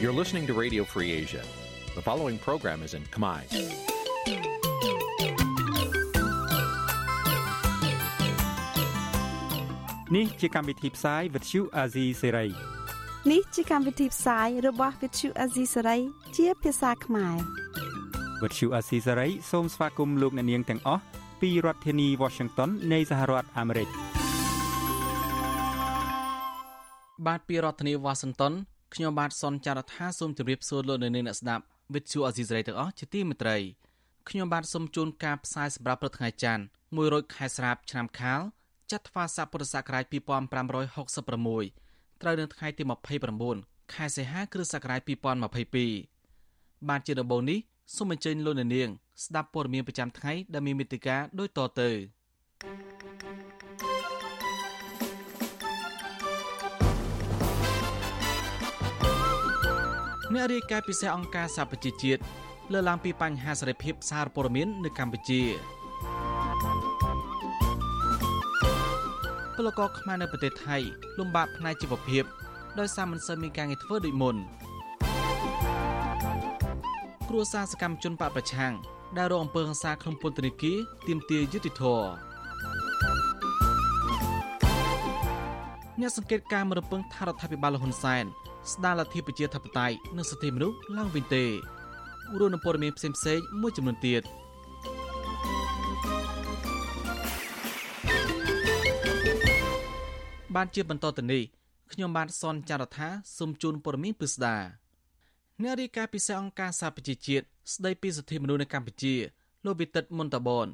You're listening to Radio Free Asia. The following program is in Khmer. Nǐ chi càm bi tiệp xáy vệt chiu a zì sê ray នេះជាកម្មវិធីផ្សាយរបស់ Vithu Azisari ជាភាសាខ្មែរ វត្តឈូអាស៊ីសេរីសូមស្វាគមន៍លោកអ្នកនាងទាំងអស់ពីរដ្ឋធានី Washington នៃសហរដ្ឋអាមេរិកបាទពីរដ្ឋធានីវ៉ាស៊ីនតោនខ្ញុំបាទសនចាររថាសូមជម្រាបសួរលោកអ្នកនាងអ្នកស្ដាប់វិទ្យុអេស៊ីសរ៉ៃទាំងអស់ជាទីមេត្រីខ្ញុំបាទសូមជូនការផ្សាយសម្រាប់ព្រឹកថ្ងៃច័ន្ទ1រោចខែស្រាបឆ្នាំខាលចត្វាស័កពុរសករាជ2566ត្រូវនៅថ្ងៃទី29ខែសីហាគ្រិស្តសករាជ2022បាទជាដំបូងនេះ សូមអញ្ជើញលោកអ្នកនាង ស្ដាប់ព័ត៌មានប្រចាំថ្ងៃដែលមានមេតិការដូចតទៅអ្នករាយការណ៍ពិសេសអង្គការសហប្រជាជាតិលើកឡើងពីបញ្ហាសេរីភាពសារព័ត៌មាននៅកម្ពុជាពលករខ្មែរនៅប្រទេសថៃលំបាកផ្នែកជីវភាពដោយសារមិនសូវមានការងារធ្វើដូចមុន គ្រួសារសកម្មជនបកប្រឆាំងដែលរងអំពើហិង្សាក្នុងពន្ធនាគារទាមទារយុត្តិធម៌អ្នកសង្កេតការណ៍មរពឹងថារដ្ឋាភិបាលលហ៊ុនសែនស្ដារលទ្ធិប្រជាធិបតេយ្យនិងសិទ្ធិមនុស្សឡើងវិញទេរួមនឹងព័ត៌មានផ្សេងៗមួយចំនួនទៀតបានជាបន្តទៅនេះខ្ញុំបានសនចាររថាសូមជូនព័ត៌មានពិស្ដា អ្នករាយការណ៍ពិសេសអង្គការសហប្រជាជាតិស្ដីពីសិទ្ធិមនុស្សនៅកម្ពុជាលោកវិទិតមុនតាបន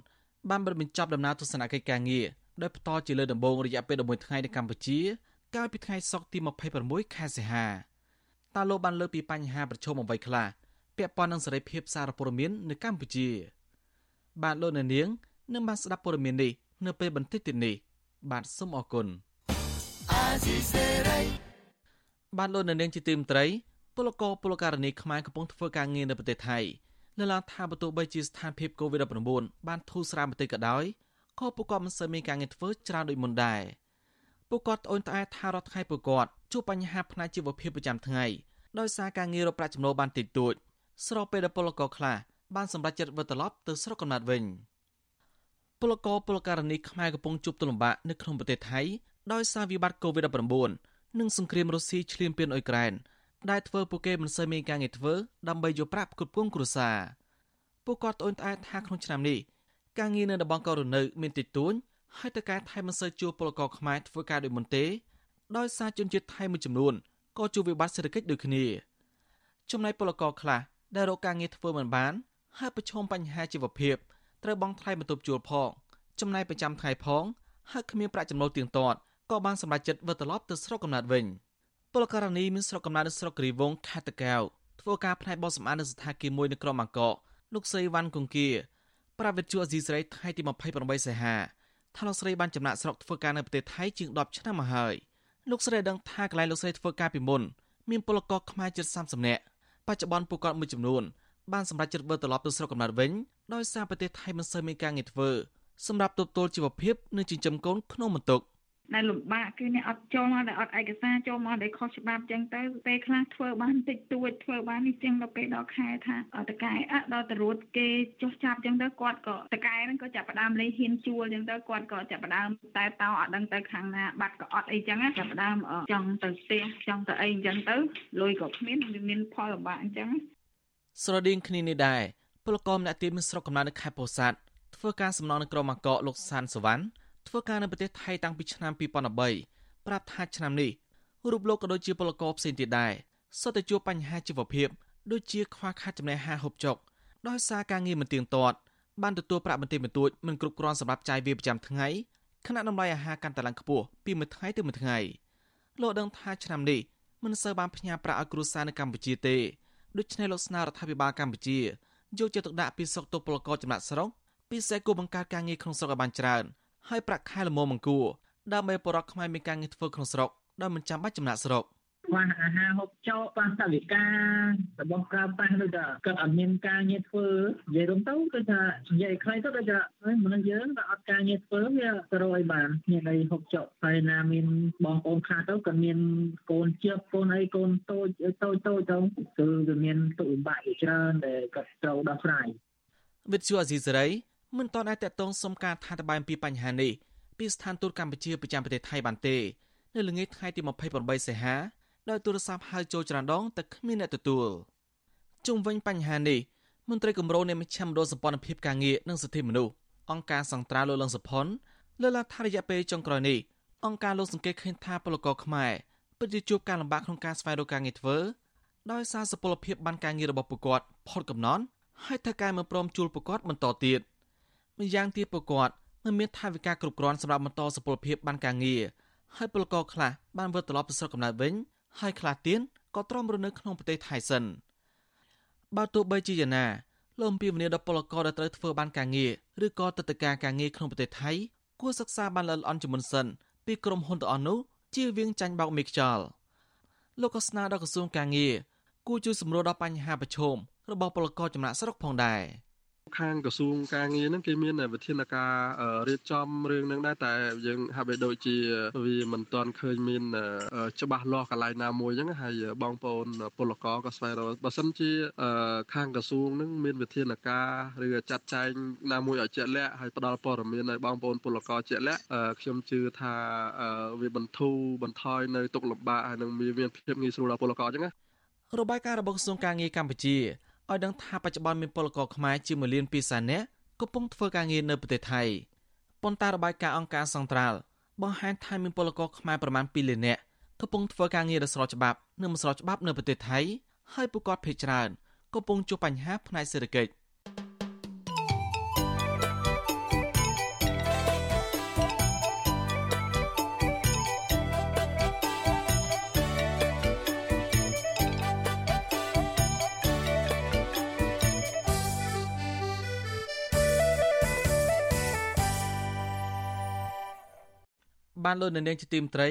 បានបញ្ចប់ដំណើរទស្សនកិច្ចការងារដោយផ្ទាល់ជាលើដំបូងរយៈពេល11ថ្ងៃនៅកម្ពុជាកាលពីថ្ងៃសុក្រទី26ខែសីហាតើលោកបានលើកពីបញ្ហាប្រឈមអ្វីខ្លះពាក់ព័ន្ធនឹងសេរីភាពសារព័ត៌មាននៅកម្ពុជា បាទលោកអ្នកនាងនឹងបានស្ដាប់ព័ត៌មាននេះនៅពេលបន្តិចទៀតនេះបាទសូមអរគុណបាទលោកអ្នកនាងជាទីមត្រី ពលករពលករនីខ្មែរកំពុងធ្វើការងារនៅប្រទេសថៃនៅឡាថាបើទោះបីជាស្ថានភាព COVID-19 បានធូរស្រាលបន្តិចក៏ដោយក៏ពួកគាត់មិនសូវមានការងារធ្វើច្រើនដូចមុនដែរពួកគាត់ត្អូញត្អែថារាល់ថ្ងៃពួកគាត់ជួបបញ្ហាផ្នែកជីវភាពប្រចាំថ្ងៃដោយសារការងាររកប្រាក់ចំណូលបានតិចតួចស្របពេលដែលពលករខ្លះបានសម្រេចចិត្តវិលត្រឡប់ទៅស្រុកកំណើតវិញពលករពលករនីខ្មែរកំពុងជួបទុលំបាកនៅក្នុងប្រទេសថៃដោយសារវិបត្តិ COVID-19 និងសង្គ្រាមរុស្ស៊ីឈ្លានពានអ៊ុយក្រែន ដែលធ្វើពួកគេមិនសូវមានការងារធ្វើដើម្បីយកប្រាក់ផ្គត់ផ្គង់គ្រួសារពួកគាត់ត្អូញត្អែថាក្នុងឆ្នាំនេះការងារនៅតំបន់កោរនៅមានតិចតួចហើយតើការថៃមិនសូវជួបពលករខ្មែរធ្វើការដូចមុនទេដោយសារជនជាតិថៃមួយចំនួនក៏ជួបវិបត្តិសេដ្ឋកិច្ចដូចគ្នាចំណែកពលករខ្លះដែលរកការងារធ្វើមិនបានហើយប្រឈមបញ្ហាជីវភាពត្រូវបង់ថ្លៃបន្ទប់ជួលផងចំណាយប្រចាំថ្ងៃផងហើយគ្មានប្រាក់ចំណូលទៀងទាត់ក៏បានសម្រេចចិត្តវិលត្រឡប់ទៅស្រុកកំណើតវិញ ពលករនីមានស្រុកកំណើតនៅស្រុកគិរីវងខេត្តតាកែវធ្វើការផ្នែកបោះសម្អាតនៅស្ថានភាពមួយនៅក្រុងបាងកកលោកស្រីវ៉ាន់កុងគាប្រាវិទ្យាអេស៊ីស្រីថ្ងៃទី28សីហាថាលោកស្រីបានចំណាក់ស្រុកធ្វើការនៅប្រទេសថៃជាង10ឆ្នាំមកហើយលោកស្រីដឹងថាកន្លែងលោកស្រីធ្វើការពីមុនមានពលករខ្មែរជិត30នាក់បច្ចុប្បន្នពួកគាត់មួយចំនួនបានសម្រេចចិត្តវិលត្រឡប់ទៅស្រុកកំណើតវិញដោយសារប្រទេសថៃមិនសូវមានការងារធ្វើសម្រាប់ទប់ទល់ជីវភាពនិងចិញ្ចឹមកូនក្នុងបន្ទុក ដែលលំបាកគឺអ្នកអត់ចូលមកដែលអត់ឯកសារចូលមកដែលខុសច្បាប់ចឹងទៅពេលខ្លះធ្វើបានតិចតួចធ្វើបាននេះចឹងដល់ពេលដល់ខែថាតកែអ่ะដល់តរួតគេចុះចាប់ចឹងទៅគាត់ក៏តកែហ្នឹងក៏ចាប់ផ្ដើមលេងហ៊ានជួលចឹងទៅគាត់ក៏ចាប់ផ្ដើមតែតោអត់ដឹងទៅខាងណាបាត់ក៏អត់អីចឹងចាប់ផ្ដើមចង់ទៅផ្ទះចង់ទៅអីចឹងទៅលុយក៏គ្មានវាមានផលលំបាកអញ្ចឹងស្រដៀងគ្នានេះដែរពលករម្នាក់ទៀតមានស្រុកកំណើតនៅខេត្តពោធិ៍សាត់ធ្វើការសំណងនៅក្រុងមកកកលោកសានសវណ្ណ ធ្វើការនៅប្រទេសថៃតាំងពីឆ្នាំ2013ប្រាប់ថាឆ្នាំនេះរូបលោកក៏ដូចជាពលករផ្សេងទៀតដែរសុទ្ធតែជួបបញ្ហាជីវភាពដូចជាខ្វះខាតចំណេះហាហូបចុកដោយសារការងារមិនទៀងទាត់បានទទួលប្រាក់បន្តិចបន្តួចមិនគ្រប់គ្រាន់សម្រាប់ចាយវាប្រចាំថ្ងៃខណៈតម្លៃអាហារកាន់តែឡើងខ្ពស់ពីមួយថ្ងៃទៅមួយថ្ងៃលោកដឹងថាឆ្នាំនេះមិនសូវបានផ្ញើប្រាក់ឲ្យគ្រួសារនៅកម្ពុជាទេដូច្នេះលោកស្នើរដ្ឋាភិបាលកម្ពុជាយកចិត្តទុកដាក់ពីសុខទុក្ខពលករចំណាក់ស្រុកពិសេសគួរបង្កើតការងារក្នុងស្រុកឲ្យបានច្រើន ហើយប្រាក់ខែល្មមមង្គួរដើម្បីបរិវត្តខ្មែរមានការងារធ្វើក្នុងស្រុកដោយមិនចាំបាច់ចំណាក់ស្រុកខ្វះអាហារហូបចុកខ្វះសវិការបស់ប្រើប្រាស់ដូចថាគាត់អត់មានការងារធ្វើនិយាយរួមទៅគឺថានិយាយខ្លីទៅដូចថាមនុស្សយើងក៏អត់ការងារធ្វើវាទៅរកអីបានមានអីហូបចុកហើយណាមានបងប្អូនខ្លះទៅក៏មានកូនជៀបកូនអីកូនតូចតូចតូចទៅគឺវាមានទុកលំបាកជាច្រើនដែលគាត់ត្រូវដោះស្រាយវិទ្យុអេស៊ីសេរី មិនតន់អាចតតងសុំការថាតបាយអំពីបញ្ហានេះពីស្ថានទូតកម្ពុជាប្រចាំប្រទេសថៃបានទេនៅល្ងាចថ្ងៃទី28សីហាដោយទូរស័ព្ទហៅចូលច្រានដងតែគ្មានអ្នកទទួលជុំវិញបញ្ហានេះមន្ត្រីគម្រោងនៃមជ្ឈមណ្ឌលសម្ព័ន្ធភាពការងារនិងសិទ្ធិមនុស្សអង្គការសង្ត្រាលោកលឹងសុផុនលើកឡើងថារយៈពេលចុងក្រោយនេះអង្គការលោកសង្កេតឃើញថាពលករខ្មែរពិតជាជួបការលំបាកក្នុងការស្វែងរកការងារធ្វើដោយសារសុពលភាពបានការងាររបស់ពួកគាត់ផុតកំណត់ហើយថៅកែមិនព្រមជួលពួកគាត់បន្តទៀត ម្យ៉ាងទៀតពួកគាត់មិនមានថវិកាគ្រប់គ្រាន់សម្រាប់បន្តសុពលភាពបានការងារហើយពលករខ្លះបានវិលត្រឡប់ទៅស្រុកកំណើតវិញហើយខ្លះទៀតក៏ទ្រាំរស់នៅក្នុងប្រទេសថៃសិនបើទោះបីជាយ៉ាងណាលោកអំពីវនីដល់ពលករដែលត្រូវធ្វើបានការងារឬក៏ទឹកតការការងារក្នុងប្រទេសថៃគួរសិក្សាបានល្អិតល្អន់ជាមុនសិនពីក្រុមហ៊ុនទាំងអស់នោះជៀសវាងចាញ់បោកមេខ្យល់លោកក៏ស្នើដល់ក្រសួងការងារគួរជួយសម្រួលដល់បញ្ហាប្រឈមរបស់ពលករចំណាក់ស្រុកផងដែរ។ ខាងក្រសួងការងារហ្នឹងគេមានវិធានការរៀបចំរឿងហ្នឹងដែរតែយើងហាក់បីដូចជាវាមិនទាន់ឃើញមានច្បាស់លាស់កន្លែងណាមួយអញ្ចឹងហើយបងប្អូនពលករក៏ស្វែងរកបើសិនជាខាងក្រសួងហ្នឹងមានវិធានការឬចាត់ចែងណាមួយឲ្យជាក់លាក់ហើយផ្ដល់ព័ត៌មានឲ្យបងប្អូនពលករជាក់លាក់ខ្ញុំជឿថាវាបន្ធូរបន្ថយនៅទុកលំបាកហើយនឹងមានភាពងាយស្រួលដល់ពលករអញ្ចឹងណារបាយការណ៍របស់ក្រសួងការងារកម្ពុជា ឲ្យដឹងថាបច្ចុប្បន្នមានពលករខ្មែរជាង1លាន2សែននាក់កំពុងធ្វើការងារនៅប្រទេសថៃប៉ុន្តែរបាយការណ៍អង្គការសង្ត្រាល់បង្ហាញថាមានពលករខ្មែរប្រមាណ2លាននាក់កំពុងធ្វើការងារដោយស្របច្បាប់និងមិនស្របច្បាប់នៅប្រទេសថៃហើយពួកគាត់ភ័យច្រើនកំពុងជួបបញ្ហាផ្នែកសេដ្ឋកិច្ច បានលោកនៅនាងជាទីមត្រី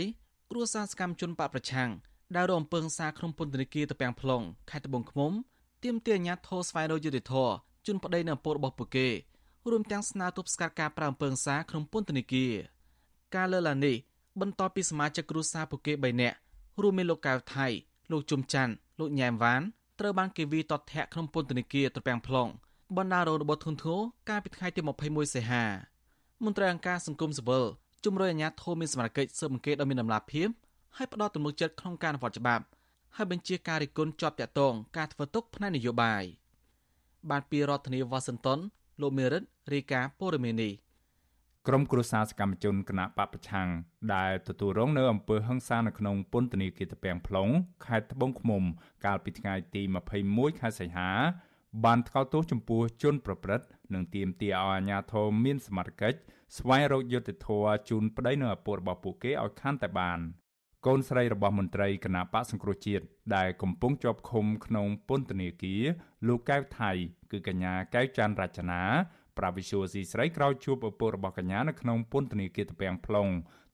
គ្រួសារសកម្មជនបកប្រឆាំងដែលរងអំពើហិង្សាក្នុងពន្ធនាគារតាពាំង plong ខេត្តត្បូងឃ្មុំទាមទារអាជ្ញាធរស្វែងរកយុត្តិធម៌ជូនប្តីនៅអំពើរបស់ពួកគេរួមទាំងស្នើទប់ស្កាត់ការប្រើអំពើហិង្សាក្នុងពន្ធនាគារការលើកឡើងនេះបន្ទាប់ពីសមាជិកគ្រួសារពួកគេ3នាក់រួមមានលោកកៅថៃលោកជុំច័ន្ទលោកញ៉ែមវ៉ានត្រូវបានគេវាយតតធាក់ក្នុងពន្ធនាគារត្រពាំង plong បណ្ដារោរបស់ធនធ្ងរកាលពីថ្ងៃទី21សីហាមន្ត្រីអង្គការសង្គមស៊ីវិល ជំរុញអាជ្ញាធរមានសមត្ថកិច្ចស៊ើបអង្កេតឲ្យមានដំណាភាពហើយផ្ដោតទំនុកចិត្តក្នុងការអនុវត្តច្បាប់ហើយបញ្ជាការរិះគន់ជាប់តាក់ទងការធ្វើទុកផ្នែកនយោបាយបានពីរដ្ឋធានីវ៉ាស៊ីនតោនលោកមេរិតរាយការណ៍ព័ត៌មាននេះក្រុមគ្រួសារសកម្មជនគណៈបពប្រឆាំងដែលទទួលរងនៅអំពើហិង្សានៅក្នុងពន្ធនាគារតាពាំង plong ខេត្តត្បូងឃ្មុំ កាលពីថ្ងៃទី21ខែសីហា បានថ្កោលទោសចំពោះជនប្រព្រឹត្តនិងទាមទារឲ្យអាជ្ញាធរមានសមត្ថកិច្ចស្វែងរកយុត្តិធម៌ជូនប្តីនិងឪពុករបស់ពួកគេឲ្យខាន់តែបានកូនស្រីរបស់មន្ត្រីគណៈបកសង្គ្រោះជាតិដែលកំពុងជាប់ឃុំក្នុងពន្ធនាគារលោកកៅថៃ គឺកញ្ញាកៅច័ន្ទរចនាប្រាវិសុយស៊ីស្រីក្រោយជួបឪពុករបស់កញ្ញានៅក្នុងពន្ធនាគារតាពាំង plong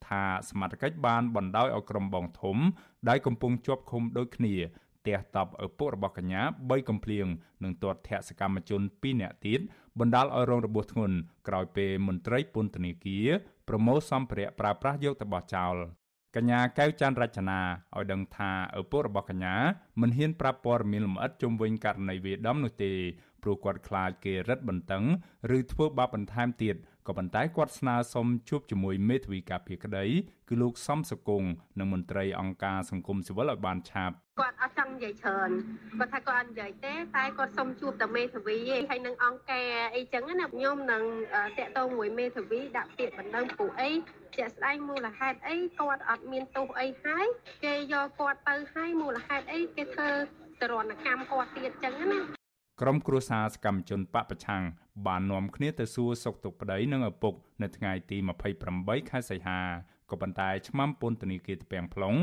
ថាសមត្ថកិច្ចបានបណ្ដោយឲ្យក្រុមបងធំដែលកំពុងជាប់ឃុំដូចគ្នា ទះតប់ឪពុករបស់កញ្ញា3កំភ្លៀងនិងទាត់ធាក់សកម្មជន2នាក់ទៀតបណ្ដាលឲ្យរងរបួសធ្ងន់ក្រោយពេលមន្ត្រីពន្ធនាគារប្រមូលសម្ភារៈប្រើប្រាស់យកទៅបោះចោលកញ្ញាកៅច័ន្ទរចនាឲ្យដឹងថាឪពុករបស់កញ្ញាមិនហ៊ានប្រាប់ព័ត៌មានលម្អិតជុំវិញករណីវាដំនោះទេព្រោះគាត់ខ្លាចគេរឹតបន្តឹងឬធ្វើបាបបន្ថែមទៀត ក៏ប៉ុន្តែគាត់ស្នើសុំជួបជាមួយមេធាវីការពារក្តីគឺលោកសំសកុងនិងមន្ត្រីអង្គការសង្គមស៊ីវិលឲ្យបានឆាប់គាត់អត់ចង់និយាយច្រើនគាត់ថាគាត់អត់និយាយទេតែគាត់សុំជួបតែមេធាវីឯងហើយនឹងអង្គការអីចឹងណាខ្ញុំនឹងតាក់ទងមួយមេធាវីដាក់ពាក្យបណ្ដឹងពួកអីជាក់ស្ដែងមូលហេតុអីគាត់អត់មានទោសអីហើយគេយកគាត់ទៅហើយមូលហេតុអីគេធ្វើទរណកម្មគាត់ទៀតចឹងណា ក្រុមគ្រួសារសកម្មជនបពប្រឆាំងបាននាំគ្នាទៅសួរសុខទុក្ខប្តីនិងឪពុកនៅថ្ងៃទី28ខែសីហាក៏ប៉ុន្តែឆ្មាំពន្ធនាគារត្បូង plong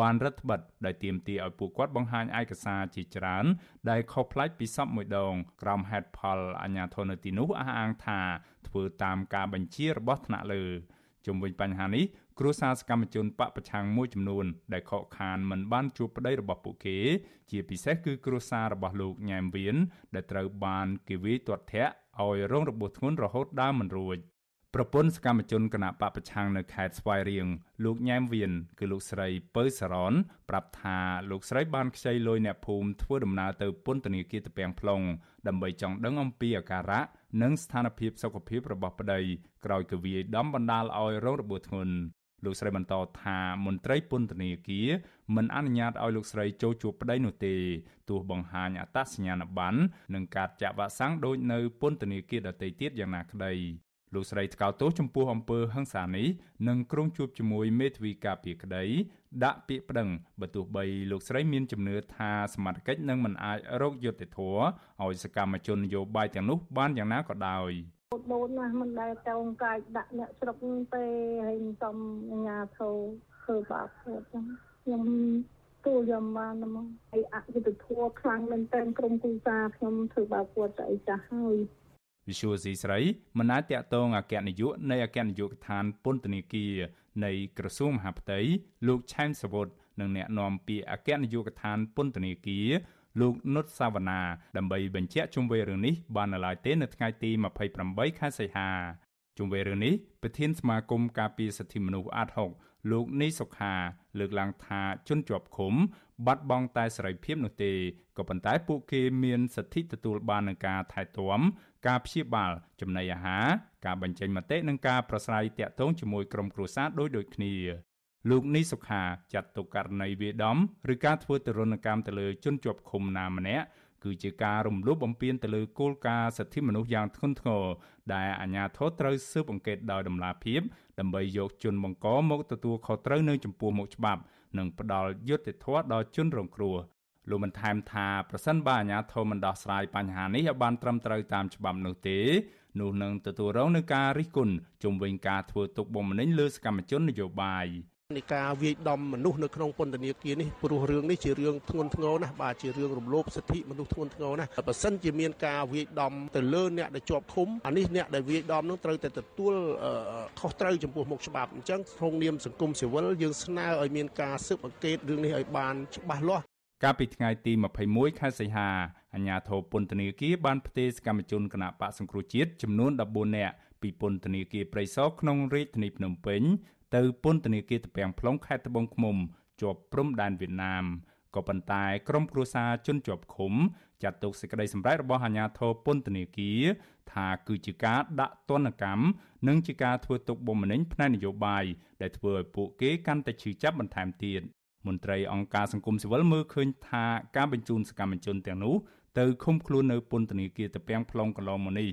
បានរដ្ឋបិទដោយទាមទារឲ្យពួកគាត់បង្ហាញឯកសារជាច្រើន ដែលខុសប្លែកពីសពមួយដងក្រោមហេតុផលអាញាធននៅទីនោះអះអាងថាធ្វើតាមការបញ្ជារបស់ថ្នាក់លើ ជុំវិញបញ្ហានេះគ្រួសារសកម្មជនបកប្រឆាំងមួយចំនួន ដែលខកខានមិនបានជួបប្តីរបស់ពួកគេ ជាពិសេសគឺគ្រួសាររបស់លោកញ៉ែមវៀនដែលត្រូវបានគេវាយទាត់ធាក់ឲ្យរងរបួសធ្ងន់រហូតដើមមិនរួច ប្រពន្ធសកម្មជនគណៈបពប្រឆាំងនៅខេត្តស្វាយរៀងលោកញ៉ែមវៀនគឺលោកស្រីពៅសរនប្រាប់ថាលោកស្រីបានខ្ចីលុយអ្នកភូមិធ្វើដំណើរទៅពន្ធនាគារតពាំង plong ដើម្បីចង់ដឹងអំពីអាការៈនិងស្ថានភាពសុខភាពរបស់ប្តីក្រោយគវាយដំបណ្ដាលឲ្យរងរបួសធ្ងន់លោកស្រីបន្តថាមន្ត្រីពន្ធនាគារមិនអនុញ្ញាតឲ្យលោកស្រីចូលជួបប្តីនោះទេទោះបង្ហាញអត្តសញ្ញាណប័ណ្ណនិងការចាក់វ៉ាក់សាំងដូចនៅពន្ធនាគារដទៃទៀតយ៉ាងណាក្តី លោកស្រីថ្កោលទោសចំពោះអំពើហិង្សានេះនិងក្រុងជួបជាមួយមេធាវីការពារក្តីដាក់ពាក្យប្តឹងបើទោះបីលោកស្រីមានជំនឿថាសមត្ថកិច្ចនឹងមិនអាចរកយុត្តិធម៌ឲ្យសកម្មជននយោបាយទាំងនោះបានយ៉ាងណាក៏ដោយដូនណាមិនដែលតោងកាយដាក់អ្នកស្រុកទេហើយសំអាញាធោធ្វើបាបធ្វើចឹងខ្ញុំទូយកបានមកហើយអយុត្តិធម៌ខ្លាំងមែនទែនក្រុមគូសាខ្ញុំធ្វើបាបគាត់ទៅអីចាស់ហើយ វិសុវស៊ីស្រីមិនអាចតាក់ទងអគ្គនាយកនៃអគ្គនាយកដ្ឋានពន្ធនាគារនៃក្រសួងមហាផ្ទៃលោកឆែមសវុតនិងអ្នកនាំពាក្យអគ្គនាយកដ្ឋានពន្ធនាគារលោកនុតសាវណ្ណាដើម្បីបញ្ជាក់ជុំវិញរឿងនេះបាននៅឡើយទេនៅថ្ងៃទី28ខែសីហា ជុំវិញរឿងនេះប្រធានសមាគមការពារសិទ្ធិមនុស្សអាត់ហុកលោកនីសុខាលើកឡើងថាជនជាប់ឃុំ បាត់បង់តែសេរីភាពនោះទេក៏ប៉ុន្តែពួកគេមានសិទ្ធិទទួលបាននឹងការថែទាំការព្យាបាលចំណីអាហារការបញ្ចេញមតិនិងការប្រស្រ័យទាក់ទងជាមួយក្រុមគ្រួសារដោយដូចគ្នាលោកនីសុខាចាត់ទុកករណីវាដំឬការធ្វើទរណកម្មទៅលើជនជាប់ឃុំណាម្នាក់ គឺជាការរំលោភបំពានទៅលើគោលការណ៍សិទ្ធិមនុស្សយ៉ាងធ្ងន់ធ្ងរដែលអាជ្ញាធរត្រូវស៊ើបអង្កេតដោយតម្លាភាពដើម្បីយកជនបង្កមកទទួលខុសត្រូវនៅចំពោះមុខច្បាប់និងផ្ដល់យុត្តិធម៌ដល់ជនរងគ្រោះលោកបានថែមថាប្រសិនបើអាជ្ញាធរមិនដោះស្រាយបញ្ហានេះឲ្យបានត្រឹមត្រូវតាមច្បាប់នោះទេនោះនឹងទទួលរងនឹងការរិះគន់ជុំវិញការធ្វើទុកបុកម្នេញលើសកម្មជននយោបាយ នៃការវាយដំមនុស្សនៅក្នុងពន្ធនាគារនេះព្រោះរឿងនេះជារឿងធ្ងន់ធ្ងរណាស់បាទជារឿងរំលោភសិទ្ធិមនុស្សធ្ងន់ធ្ងរណាស់បើសិនជាមានការវាយដំទៅលើអ្នកដែលជាប់ឃុំអានេះអ្នកដែលវាយដំនោះត្រូវតែទទួលខុសត្រូវចំពោះមុខច្បាប់អញ្ចឹងក្នុងនាមសង្គមស៊ីវិលយើងស្នើឲ្យមានការស៊ើបអង្កេតរឿងនេះឲ្យបានច្បាស់លាស់កាលពីថ្ងៃទី21ខែសីហាអាជ្ញាធរពន្ធនាគារបានផ្ទេរសកម្មជនគណបកសង្គ្រោះជាតិចំនួន14នាក់ពីពន្ធនាគារព្រៃសរក្នុងរាជធានីភ្នំពេញ ទៅពន្ធនាគារតាពាំង plong ខេត្តត្បូងឃ្មុំជាប់ព្រំដែនវៀតណាមក៏ប៉ុន្តែក្រុមគ្រួសារជនជាប់ឃុំចាត់ទុកសេចក្តីសម្រេចរបស់អាជ្ញាធរពន្ធនាគារថាគឺជាការដាក់ទណ្ឌកម្មនិងជាការធ្វើទុកបុកម្នេញផ្នែកនយោបាយដែលធ្វើឲ្យពួកគេកាន់តែឈឺចាប់បន្ថែមទៀតមន្ត្រីអង្គការសង្គមស៊ីវិលមើលឃើញថាការបញ្ជូនសកម្មជនទាំងនោះទៅឃុំខ្លួននៅពន្ធនាគារតាពាំង plong កន្លងមកនេះ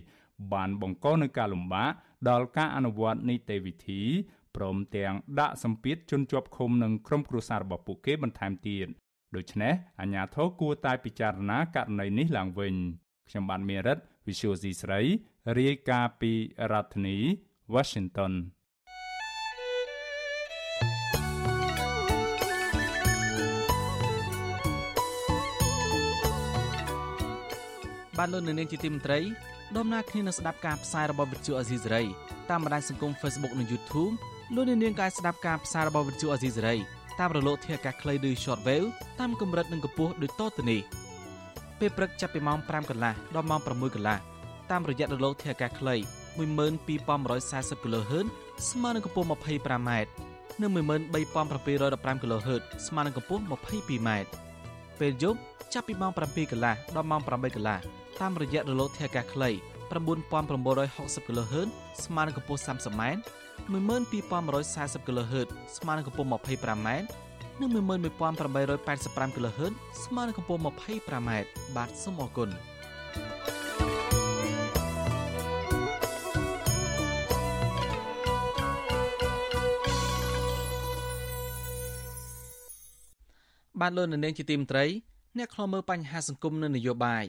បានបង្កនូវការលំបាកដល់ការអនុវត្តនីតិវិធី ព្រមទាំងដាក់សម្ពាធជនជាប់ឃុំនិងក្រុមគ្រួសាររបស់ពួកគេបន្ថែមទៀតដូច្នេះអាជ្ញាធរគួរតែពិចារណាករណីនេះឡើងវិញខ្ញុំបានមេរិត Visual C ស្រីរាយការណ៍ពីរដ្ឋធានី Washington បានលោកនៅនាងជាទីមន្ត្រីដំណើរគ្នានឹងស្ដាប់ការផ្សាយរបស់វិទ្យុអេស៊ីសេរីតាមបណ្ដាញសង្គម Facebook និង YouTube លោកនាងការស្ដាប់ការផ្សាយរបស់វិទ្យុអេស៊ីសេរីតាមរលកធាតុអាកាសខ្លីឬ Shortwave តាមកម្រិតនិងកម្ពស់ដូចតទៅនេះពេលព្រឹកចាប់ពីម៉ោង5កន្លះដល់ម៉ោង6កន្លះតាមរយៈរលកធាតុអាកាសខ្លី12140 kHz ស្មើនឹងកម្ពស់ 25m និង13715 kHz ស្មើនឹងកម្ពស់ 22m ពេលយប់ចាប់ពីម៉ោង7កន្លះដល់ម៉ោង8កន្លះតាមរយៈរលកធាតុអាកាសខ្លី9960 kHz ស្មើនឹងកម្ពស់ 30m 12140 kHz ស្មើនឹងកម្ពស់ 25m និង11885 kHz ស្មើនឹងកម្ពស់ 25m បាទសូមអរគុណបានលោកនៅនាងជាទីមត្រីអ្នកខ្លោមើលបញ្ហាសង្គមនិងនយោបាយ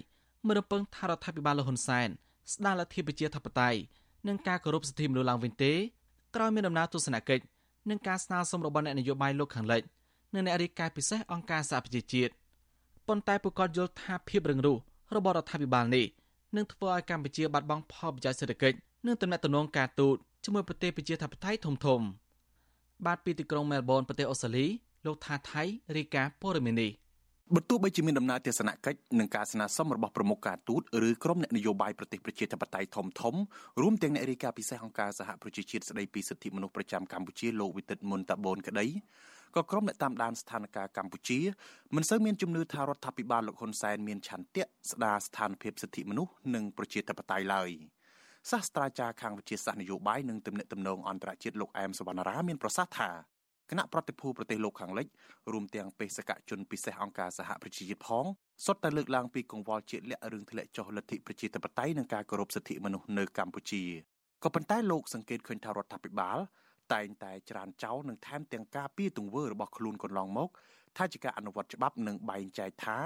មើលរំពឹងថារដ្ឋាភិបាលលហ៊ុនសែនស្ដារលទ្ធិប្រជាធិបតេយ្យនិងការគោរពសិទ្ធិមនុស្សឡើងវិញទេ ក្រោយមានដំណើរទស្សនកិច្ចនិងការស្នើសុំរបស់អ្នកនយោបាយលោកខាងលិចនិងអ្នករាយការណ៍ពិសេសអង្គការសហប្រជាជាតិប៉ុន្តែពួកគាត់យល់ថាភាពរឹងរូសរបស់រដ្ឋាភិបាលនេះនឹងធ្វើឲ្យកម្ពុជាបាត់បង់ផលប្រយោជន៍សេដ្ឋកិច្ចនិងទំនាក់ទំនងការទូតជាមួយប្រទេសប្រជាធិបតេយ្យធំធំ បាទពីទីក្រុងមែលប៊នប្រទេសអូស្ត្រាលីលោកថាថៃរាយការណ៍ព័ត៌មាននេះ បើទោះបីជាមានដំណើរទស្សនកិច្ចនិងការស្នើសុំរបស់ប្រមុខការទូតឬក្រុមអ្នកនយោបាយប្រទេសប្រជាធិបតេយ្យធំធំរួមទាំងអ្នករាយការណ៍ពិសេសអង្គការសហប្រជាជាតិស្តីពីសិទ្ធិមនុស្សប្រចាំកម្ពុជាលោកវិទិតមុនតាបូនក្តីក៏ក្រុមអ្នកតាមដានស្ថានភាពកម្ពុជាមិនសូវមានជំនឿថារដ្ឋាភិបាលលោកហ៊ុនសែនមានឆន្ទៈស្ដារស្ថានភាពសិទ្ធិមនុស្សនិងប្រជាធិបតេយ្យឡើយសាស្ត្រាចារ្យខាងវិទ្យាសាស្ត្រនយោបាយនិងទំនាក់ទំនងអន្តរជាតិលោកអែមសវណ្ណារាមានប្រសាសន៍ថា គណៈប្រតិភូប្រទេសលោកខាងលិចរួមទាំងបេសកជនពិសេសអង្គការសហប្រជាជាតិផងសុទ្ធតែលើកឡើងពីកង្វល់ជាលក្ខរឿងធ្លាក់ចុះលទ្ធិប្រជាធិបតេយ្យនិងការគោរពសិទ្ធិមនុស្សនៅកម្ពុជាក៏ប៉ុន្តែលោកសង្កេតឃើញថារដ្ឋាភិបាលតែងតែច្រានចោលនិងថែមទាំងការពីទង្វើរបស់ខ្លួនកន្លងមក ថាជាការអនុវត្តច្បាប់និងបែងចែកថា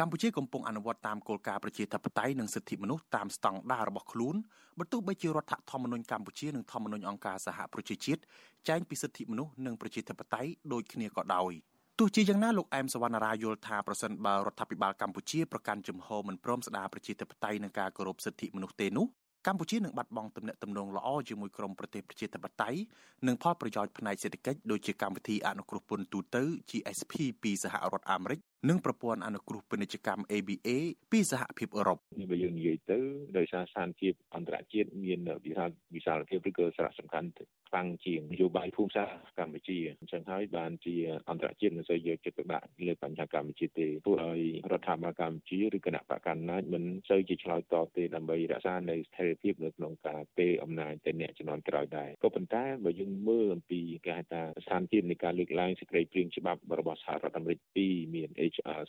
កម្ពុជាកំពុងអនុវត្តតាមគោលការណ៍ប្រជាធិបតេយ្យនិងសិទ្ធិមនុស្សតាមស្តង់ដាររបស់ខ្លួនបើទោះបីជារដ្ឋធម្មនុញ្ញកម្ពុជានិងធម្មនុញ្ញអង្គការសហប្រជាជាតិចែងពីសិទ្ធិមនុស្សនិងប្រជាធិបតេយ្យដូចគ្នាក៏ដោយទោះជាយ៉ាងណាលោកអែមសវណ្ណារាយល់ថាប្រសិនបើរដ្ឋាភិបាលកម្ពុជាប្រកាន់ជំហរមិនព្រមស្ដារប្រជាធិបតេយ្យនិងការគោរពសិទ្ធិមនុស្សទេនោះ កម្ពុជានឹងបាត់បង់ទំនាក់ទំនងល្អជាមួយក្រុមប្រទេសប្រជាធិបតេយ្យនិងផលប្រយោជន៍ផ្នែកសេដ្ឋកិច្ចដូចជាកម្មវិធីអនុគ្រោះពន្ធទូទៅ GSP ពីសហរដ្ឋអាមេរិកនិងប្រព័ន្ធអនុគ្រោះពាណិជ្ជកម្ម ABA ពីសហភាពអឺរ៉ុបបើយើងនិយាយទៅដោយសារស្ថានភាពអន្តរជាតិមានវិសាលវិសាលភាពឬក៏សារៈសំខាន់ ខ្លាំងជាងនយោបាយភូមិសាស្ត្រកម្ពុជាអញ្ចឹងហើយបានជាអន្តរជាតិមិនសូវយកចិត្តទុកដាក់លើបញ្ហាកម្ពុជាទេធ្វើឲ្យរដ្ឋាភិបាលកម្ពុជាឬគណៈបកកណ្ដាលមិនសូវជាឆ្លើយតបទេដើម្បីរក្សានៅស្ថិរភាពនៅក្នុងការពេលអំណាចទៅអ្នកជំនាន់ក្រោយដែរក៏ប៉ុន្តែបើយើងមើលអំពីគេហៅថាស្ថានភាពនៃការលើកឡើងសេចក្តីព្រាងច្បាប់របស់សហរដ្ឋអាមេរិក2មាន HR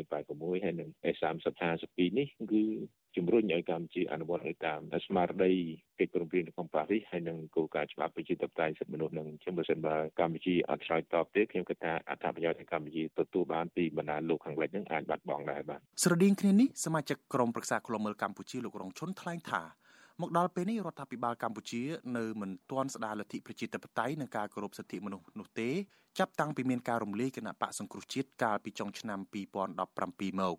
4686ហើយនិង S3052 នេះគឺជំរុញឲ្យកម្ពុជាអនុវត្តទៅតាមស្មារតីកិច្ចព្រមព្រៀងក្នុងប៉ារីសហើយនិងគោលការណ៍ច្បាប់ប្រជាធិបតេយ្យសិទ្ធិមនុស្សនឹងជាបើសិនបើកម្ពុជាអត់ឆ្លើយតបទេខ្ញុំគិតថាអត្ថប្រយោជន៍នៃកម្ពុជាទទួលបានពីបណ្ដាលោកខាងលិចនឹងអាចបាត់បង់ដែរបាទស្រដៀងគ្នានេះសមាជិកក្រុមប្រឹក្សាឃ្លាំមើលកម្ពុជាលោករងឈុនថ្លែងថាមកដល់ពេលនេះរដ្ឋាភិបាលកម្ពុជានៅមិនទាន់ស្ដារលទ្ធិប្រជាធិបតេយ្យនិងការគោរពសិទ្ធិមនុស្សនោះទេចាប់តាំងពីមានការរំលាយគណៈបកសង្គ្រោះជាតិកាលពីចុងឆ្នាំ2017មក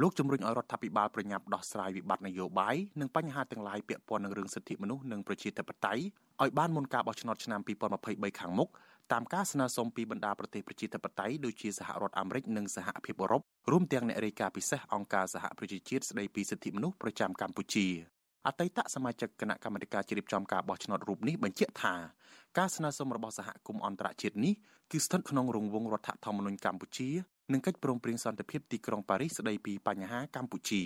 លោកជំរុញឲ្យរដ្ឋាភិបាលប្រញាប់ដោះស្រាយវិបត្តិនយោបាយនិងបញ្ហាទាំងឡាយពាក់ព័ន្ធនឹងរឿងសិទ្ធិមនុស្សនិងប្រជាធិបតេយ្យឲ្យបានមុនការបោះឆ្នោតឆ្នាំ2023ខាងមុខតាមការស្នើសុំពីបណ្ដាប្រទេសប្រជាធិបតេយ្យដូចជាសហរដ្ឋអាមេរិកនិងសហភាពអឺរ៉ុបរួមទាំងអ្នករាយការណ៍ពិសេសអង្គការសហប្រជាជាតិស្ដីពីសិទ្ធិមនុស្សប្រចាំកម្ពុជាអតីតសមាជិកគណៈកម្មាធិការជ្រៀបចំការបោះឆ្នោតរូបនេះបញ្ជាក់ថាការស្នើសុំរបស់សហគមន៍អន្តរជាតិនេះគឺស្ថិតក្នុងរង្វង់រដ្ឋធម្មនុញ្ញកម្ពុជានិងកិច្ចព្រមព្រៀងសន្តិភាពទីក្រុងប៉ារីសស្តីពីបញ្ហាកម្ពុជា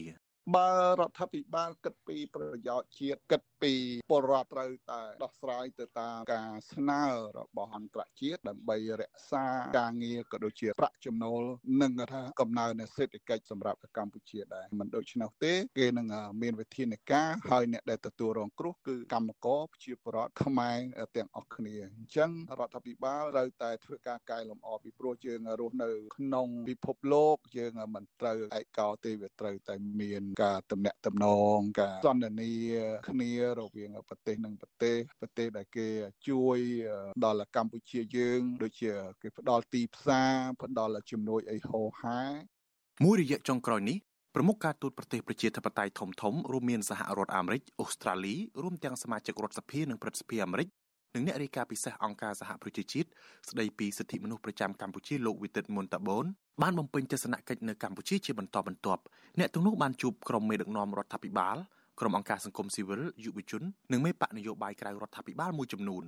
បើរដ្ឋាភិបាលគិតពីប្រយោជន៍ជាតិគិតពីពលរដ្ឋត្រូវតែដោះស្រាយទៅតាមការស្នើរបស់អន្តរជាតិដើម្បីរក្សាការងារក៏ដូចជាប្រាក់ចំណូលនិងថាកំណើនសេដ្ឋកិច្ចសម្រាប់កម្ពុជាដែរមិនដូច្នោះទេគេនឹងមានវិធានការហើយអ្នកដែលទទួលរងគ្រោះគឺកម្មករប្រជាពលរដ្ឋខ្មែរទាំងអស់គ្នាអញ្ចឹងរដ្ឋាភិបាលត្រូវតែធ្វើការកែលម្អពីព្រោះយើងរស់នៅក្នុងពិភពលោកយើងមិនត្រូវឯកោទេវាត្រូវតែមានការតំណាក់តំណងការសន្ទនាគ្នារវាងប្រទេសនិងប្រទេសប្រទេសដែលគេជួយដល់កម្ពុជាយើង ដូចជាគេផ្ដល់ទីផ្សារផ្ដល់ជំនួយអីហោហាមួយរយៈចុងក្រោយនេះប្រមុខការទូតប្រទេសប្រជាធិបតេយ្យធំធំរួមមានសហរដ្ឋអាមេរិកអូស្ត្រាលីរួមទាំងសមាជិករដ្ឋសភានិងព្រឹទ្ធសភាអាមេរិក និងអ្នករាយការណ៍ពិសេសអង្គការសហប្រជាជាតិស្ដីពីសិទ្ធិមនុស្សប្រចាំកម្ពុជាលោកវិទិតមុនតាបូនបានបំពេញទស្សនកិច្ចនៅកម្ពុជាជាបន្តបន្ទាប់អ្នកទាំងនោះបានជួបក្រុមមេដឹកនាំរដ្ឋាភិបាលក្រុមអង្គការសង្គមស៊ីវិលយុវជននិងមេបកនយោបាយក្រៅរដ្ឋាភិបាលមួយចំនួន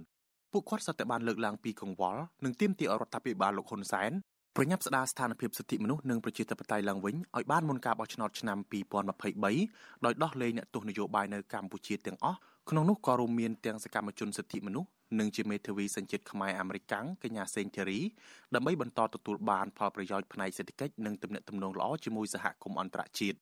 ពួកគាត់សុទ្ធតែបានលើកឡើងពីកង្វល់និងទាមទារឲ្យរដ្ឋាភិបាលលោកហ៊ុនសែនប្រញាប់ស្ដារស្ថានភាពសិទ្ធិមនុស្សនិងប្រជាធិបតេយ្យឡើងវិញឲ្យបានមុនការបោះឆ្នោតឆ្នាំ2023ដោយដោះលែងអ្នកទោសនយោបាយនៅកម្ពុជាទាំងអស់ ក្នុងនោះក៏រួមមានទាំងសកម្មជនសិទ្ធិមនុស្សនិងជាមេធាវីសញ្ជាតិខ្មែរអាមេរិកាំងកញ្ញាសេងធីរីដើម្បីបន្តទទួលបានផលប្រយោជន៍ផ្នែកសេដ្ឋកិច្ចនិងទំនាក់ទំនងល្អជាមួយសហគមន៍អន្តរជាតិ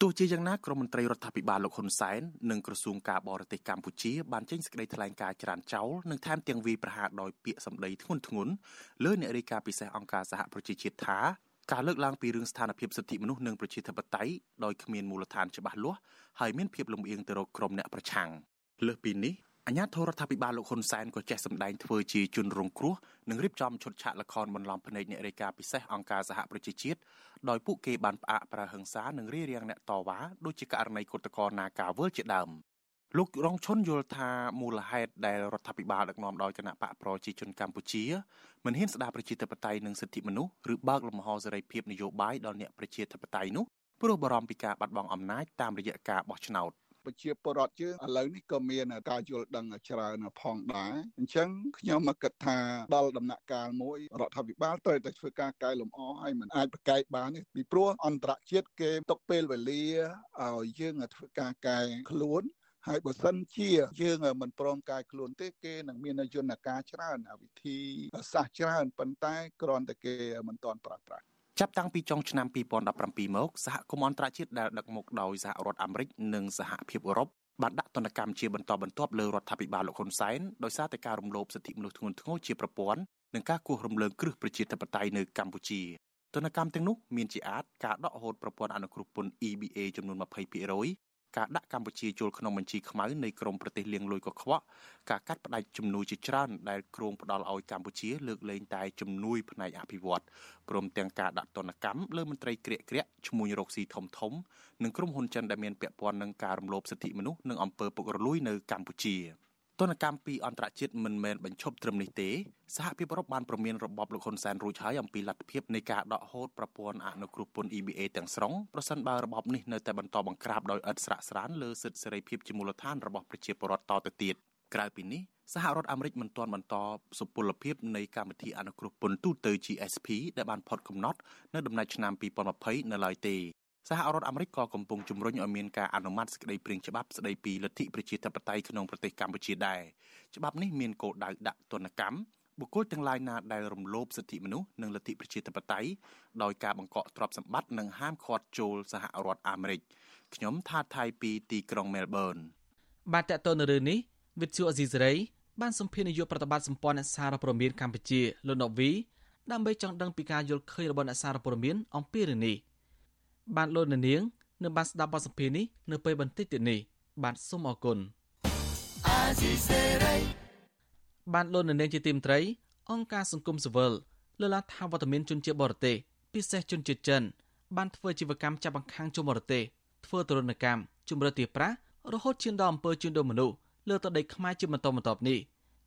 ទោះជាយ៉ាងណាក្រមមន្ត្រីរដ្ឋាភិបាលលោកហ៊ុនសែននិងក្រសួងការបរទេសកម្ពុជាបានចេញសេចក្តីថ្លែងការណ៍ច្រានចោលនិងថែមទាំងវាយប្រហារដោយពាក្យសម្ដីធ្ងន់ធ្ងរលើអ្នករាយការណ៍ពិសេសអង្គការសហប្រជាជាតិថាការលើកឡើងពីរឿងស្ថានភាពសិទ្ធិមនុស្សនិងប្រជាធិបតេយ្យដោយគ្មានមូលដ្ឋានច្បាស់លាស់ហើយមានភាពលំអៀងទៅរកក្រុមអ្នកប្រឆាំង លើសពីនេះអាញាធររដ្ឋាភិបាលលោកហ៊ុនសែនក៏ចេះសម្ដែងធ្វើជាជនរងគ្រោះនិងរៀបចំឈុតឆាកល្ខោនបន្លំភ្នែកអ្នករាយការណ៍ពិសេសអង្គការសហប្រជាជាតិដោយពួកគេបានផ្អាកប្រើហិង្សានិងរារាំងអ្នកតវ៉ាដូចជាករណីគុតកោនាការវល់ជាដើមលោករងឈុនយល់ថាមូលហេតុដែលរដ្ឋាភិបាលដឹកនាំដោយគណៈបកប្រជាជនកម្ពុជាមិនហ៊ានស្ដារប្រជាធិបតេយ្យនិងសិទ្ធិមនុស្សឬបើកលំហសេរីភាពនយោបាយដល់អ្នកប្រជាធិបតេយ្យនោះព្រោះបារម្ភពីការបាត់បង់អំណាចតាមរយៈការបោះឆ្នោត ប្រជាពលរដ្ឋយើងឥឡូវនេះក៏មានការយល់ដឹងច្រើនផងដែរអញ្ចឹងខ្ញុំមកគិតថាដល់ដំណាក់កាលមួយរដ្ឋាភិបាលត្រូវតែធ្វើការកែលម្អឲ្យมันអាចប្រកែកបានទេពីព្រោះអន្តរជាតិគេຕົកពេលវេលាឲ្យយើងធ្វើការកែខ្លួនហើយបើសិនជាយើងមិនព្រមកាយខ្លួនទេគេនឹងមានយន្តការច្រើនវិធីសាស្ត្រច្រើនប៉ុន្តែគ្រាន់តែគេមិនទាន់ប្រើប្រាស់ ចាប់តាំងពីចុងឆ្នាំ2017មកសហគមន៍អន្តរជាតិដែលដឹកមកដោយសហរដ្ឋអាមេរិកនិងសហភាពអឺរ៉ុបបានដាក់ទណ្ឌកម្មជាបន្តបន្ទាប់លើរដ្ឋាភិបាលលោកហ៊ុនសែនដោយសារតែការរំលោភសិទ្ធិមនុស្សធ្ងន់ធ្ងរជាប្រព័ន្ធនិងការគោះរំលើងគ្រឹះប្រជាធិបតេយ្យនៅកម្ពុជាទណ្ឌកម្មទាំងនោះមានជាអាចការដកហូតប្រព័ន្ធអនុគ្រោះពន្ធ EBA ចំនួន20% ការដាក់កម្ពុជាចូលក្នុងបញ្ជីខ្មៅនៃក្រមប្រទេសលៀងលួយកខ្វក់ការកាត់ផ្តាច់ជំនួយជាច្រើនដែលគ្រោងផ្ដល់ឲ្យកម្ពុជាលើកលែងតែជំនួយផ្នែកអភិវឌ្ឍព្រមទាំងការដាក់ទណ្ឌកម្មលើមន្ត្រីក្រាកក្រាក់ឈ្មោះរកស៊ីធំធំនិងក្រុមហ៊ុនចិនដែលមានពាក់ព័ន្ធនឹងការរំលោភសិទ្ធិមនុស្សនិងអំពើពុករលួយនៅកម្ពុជា។ ទនកម្មពីអន្តរជាតិមិនមែនបញ្ឈប់ត្រឹមនេះទេសហភាពអឺរ៉ុបបានប្រមានរបបលោកហ៊ុនសែនរួចហើយអំពីលទ្ធភាពនៃការដកហូតប្រព័ន្ធអនុគ្រោះពន្ធ EBA ទាំងស្រុងប្រសិនបើរបបនេះនៅតែបន្តបង្ក្រាបដោយឥតស្រាកស្រានលើសិទ្ធិសេរីភាពជាមូលដ្ឋានរបស់ប្រជាពលរដ្ឋតទៅទៀតក្រៅពីនេះសហរដ្ឋអាមេរិកមិនទាន់បន្តសុពលភាពនៃកម្មវិធីអនុគ្រោះពន្ធទូទៅ GSP ដែលបានផុតកំណត់នៅដំណាច់ឆ្នាំ2020នៅឡើយទេ សហរដ្ឋអាមេរិកក៏កំពុងជំរុញឲ្យមានការអនុម័តសេចក្តីព្រាងច្បាប់ស្តីពីលទ្ធិប្រជាធិបតេយ្យក្នុងប្រទេសកម្ពុជាដែរច្បាប់នេះមានគោលដៅដាក់ទណ្ឌកម្មបុគ្គលទាំងឡាយណាដែលរំលោភសិទ្ធិមនុស្សនិងលទ្ធិប្រជាធិបតេយ្យដោយការបង្កក់ទ្រព្យសម្បត្តិនិងហាមឃាត់ចូលសហរដ្ឋអាមេរិកខ្ញុំថាថៃពីទីក្រុងមែលប៊នបាទតើតើនៅរឿងនេះវិទ្យុអេស៊ីសេរីបានសម្ភាសនាយកប្រតិបត្តិសម្ព័ន្ធអ្នកសារព័ត៌មានកម្ពុជាលោកណូវីដើម្បីចង់ដឹងពីការយល់ឃើញរបស់អ្នកសារព័ត៌មានអំពីរឿងនេះ បានលោកនាងនឹងបានស្ដាប់បទសម្ភាសន៍នេះនៅពេលបន្តិចទៀតនេះបាទសូមអរគុណបានលោកនាងជាទីមត្រី អង្គការសង្គមស៊ីវិលលើកឡើងថាវត្តមានជនជាតិបរទេសពិសេសជនជាតិចិន បានធ្វើជីវកម្មចាប់បង្ខាំងជនបរទេសធ្វើទរណកម្មជំរឿទីប្រាស់រហូតឈានដល់អំពើជួញដូរមនុស្សលើទឹកដីខ្មែរជាបន្តបន្ទាប់នេះ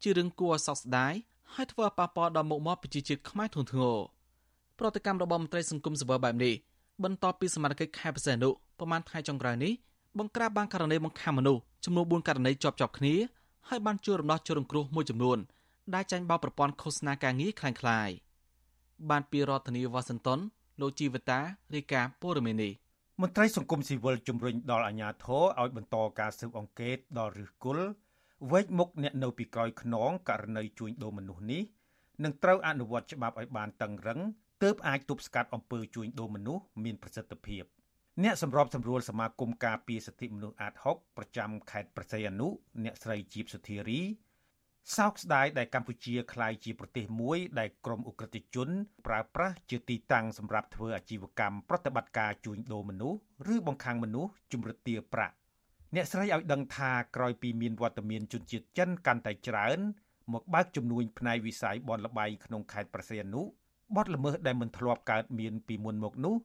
ជារឿងគួរឲ្យសោកស្ដាយហើយធ្វើឲ្យប៉ះពាល់ដល់មុខមាត់ប្រជាជាតិខ្មែរធ្ងន់ធ្ងរប្រតិកម្មរបស់មន្ត្រីសង្គមស៊ីវិលបែបនេះ បន្ទាប់ពីសមាជិកខេត្តពិសេសនោះប្រមាណថ្ងៃចុងក្រោយនេះបង្ក្រាបបានករណីបង្ខំមនុស្សចំនួន4ករណីជាប់ជាប់គ្នាហើយបានជួយរំដោះជនរងគ្រោះមួយចំនួនដែលចាញ់បោកប្រព័ន្ធឃោសនាការងារខ្លាំងខ្លាយបានពីរដ្ឋធានីវ៉ាស៊ីនតោនលោកជីវតារាយការណ៍ព័ត៌មាននេះមន្ត្រីសង្គមស៊ីវិលជំរុញដល់អាជ្ញាធរឲ្យបន្តការស៊ើបអង្កេតដល់ឫសគល់វេកមុខអ្នកនៅពីក្រោយខ្នងករណីជួញដូរមនុស្សនេះនឹងត្រូវអនុវត្តច្បាប់ឲ្យបានតឹងរឹង ទើបអាចទប់ស្កាត់អំពើជួញដូរមនុស្សមានប្រសិទ្ធភាពអ្នកសម្របសម្រួលសមាគមការពារសិទ្ធិមនុស្សអាត6ប្រចាំខេត្តប្រស័យអនុអ្នកស្រីជីបសុធារីសោកស្ដាយដែលកម្ពុជាក្លាយជាប្រទេសមួយដែលក្រមអ ுக ្រិតជន ប្រើប្រាស់ជាទីតាំងសម្រាប់ធ្វើអាជីវកម្មប្រតិបត្តិការជួញដូរមនុស្សឬបង្ខាំងមនុស្សជំរិតទារប្រាក់អ្នកស្រីឲ្យដឹងថាក្រោយពីមានវត្តមានជនជាតិចិនកាន់តែច្រើន មកបើកចំនួនផ្នែកវិស័យបនលបៃក្នុងខេត្តប្រស័យអនុ បទល្មើសដែលមិនធ្លាប់កើតមានពីមុនមកនោះ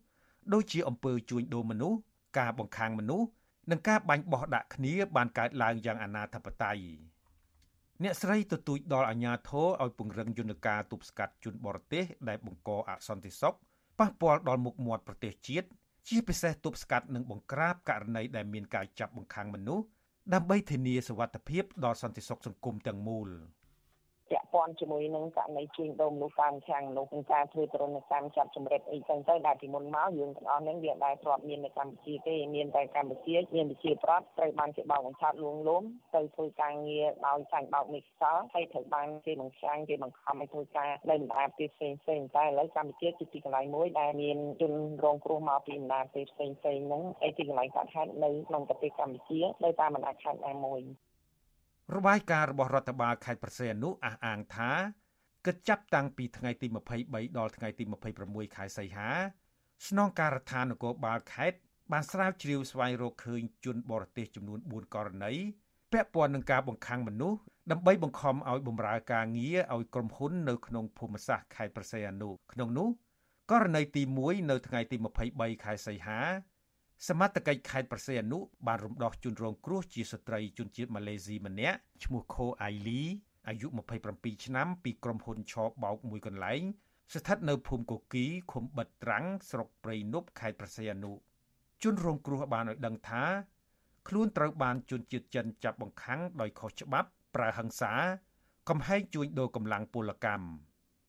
ដូចជាអំពើជួញដូរមនុស្សការបង្ខាំងមនុស្សនិងការបាញ់បោះដាក់គ្នាបានកើតឡើងយ៉ាងអនាធបត័យអ្នកស្រីទទូចដល់អាជ្ញាធរឲ្យពង្រឹងយន្តការទប់ស្កាត់ជនបរទេសដែលបង្កអសន្តិសុខប៉ះពាល់ដល់មុខមាត់ប្រទេសជាតិជាពិសេសទប់ស្កាត់និងបង្ក្រាបករណីដែលមានការចាប់បង្ខាំងមនុស្សដើម្បីធានាសុវត្ថិភាពដល់សន្តិសុខសង្គមទាំងមូល។ ពាក់ព័ន្ធជាមួយនឹងករណីជួញដូរមនុស្សតាមខាងមនុស្សនិងការធ្វើទរណកម្មចាប់ចម្រិតអីចឹងទៅដែលពីមុនមកយើងទាំងអស់ហ្នឹងវាដែលធ្លាប់មាននៅកម្ពុជាទេមានតែកម្ពុជាមានវិជាប្រដ្ឋត្រូវបានគេបោកបញ្ឆោតលួងលោមទៅធ្វើការងារដោយចាញ់បោកនេះខ្សលហើយត្រូវបានគេបង្ខាំងគេបង្ខំឲ្យធ្វើការនៅបណ្ដាប្រទេសផ្សេងផ្សេងតែឥឡូវកម្ពុជាជាទីកន្លែងមួយដែលមានជនរងគ្រោះមកពីបណ្ដាប្រទេសផ្សេងផ្សេងហ្នឹងឯទីកន្លែងកើតហេតុនៅក្នុងប្រទេសកម្ពុជានៅតាមបណ្ដាខេត្តណាមួយ របាយការណ៍របស់រដ្ឋបាលខេត្តប្រសេអនុអះអាងថាគិតចាប់តាំងពីថ្ងៃទី23ដល់ថ្ងៃទី26ខែសីហាស្នងការដ្ឋាននគរបាលខេត្តបានស្រាវជ្រាវស្វែងរកឃើញជនបរទេសចំនួន4ករណីពាក់ព័ន្ធនឹងការបង្ខាំងមនុស្សដើម្បីបង្ខំឲ្យបម្រើការងារឲ្យក្រុមហ៊ុននៅក្នុងភូមិសាស្ត្រខេត្តប្រសេអនុក្នុងនោះករណីទី1នៅថ្ងៃទី23ខែសីហា សមត្ថកិច្ចខេត្តប្រសេអនុបានរំដោះជនរងគ្រោះជាស្ត្រីជនជាតិម៉ាឡេស៊ីម្នាក់ឈ្មោះខូអៃលីអាយុ27ឆ្នាំពីក្រុមហ៊ុនឆបោកមួយកន្លែងស្ថិតនៅភូមិកូគីឃុំបិទត្រាំងស្រុកព្រៃនប់ខេត្តប្រសេអនុជនរងគ្រោះបានឲ្យដឹងថាខ្លួនត្រូវបានជនជាតិចិនចាប់បង្ខាំងដោយខុសច្បាប់ប្រើហិង្សា កំហែងជួញដូរកម្លាំងពលកម្ម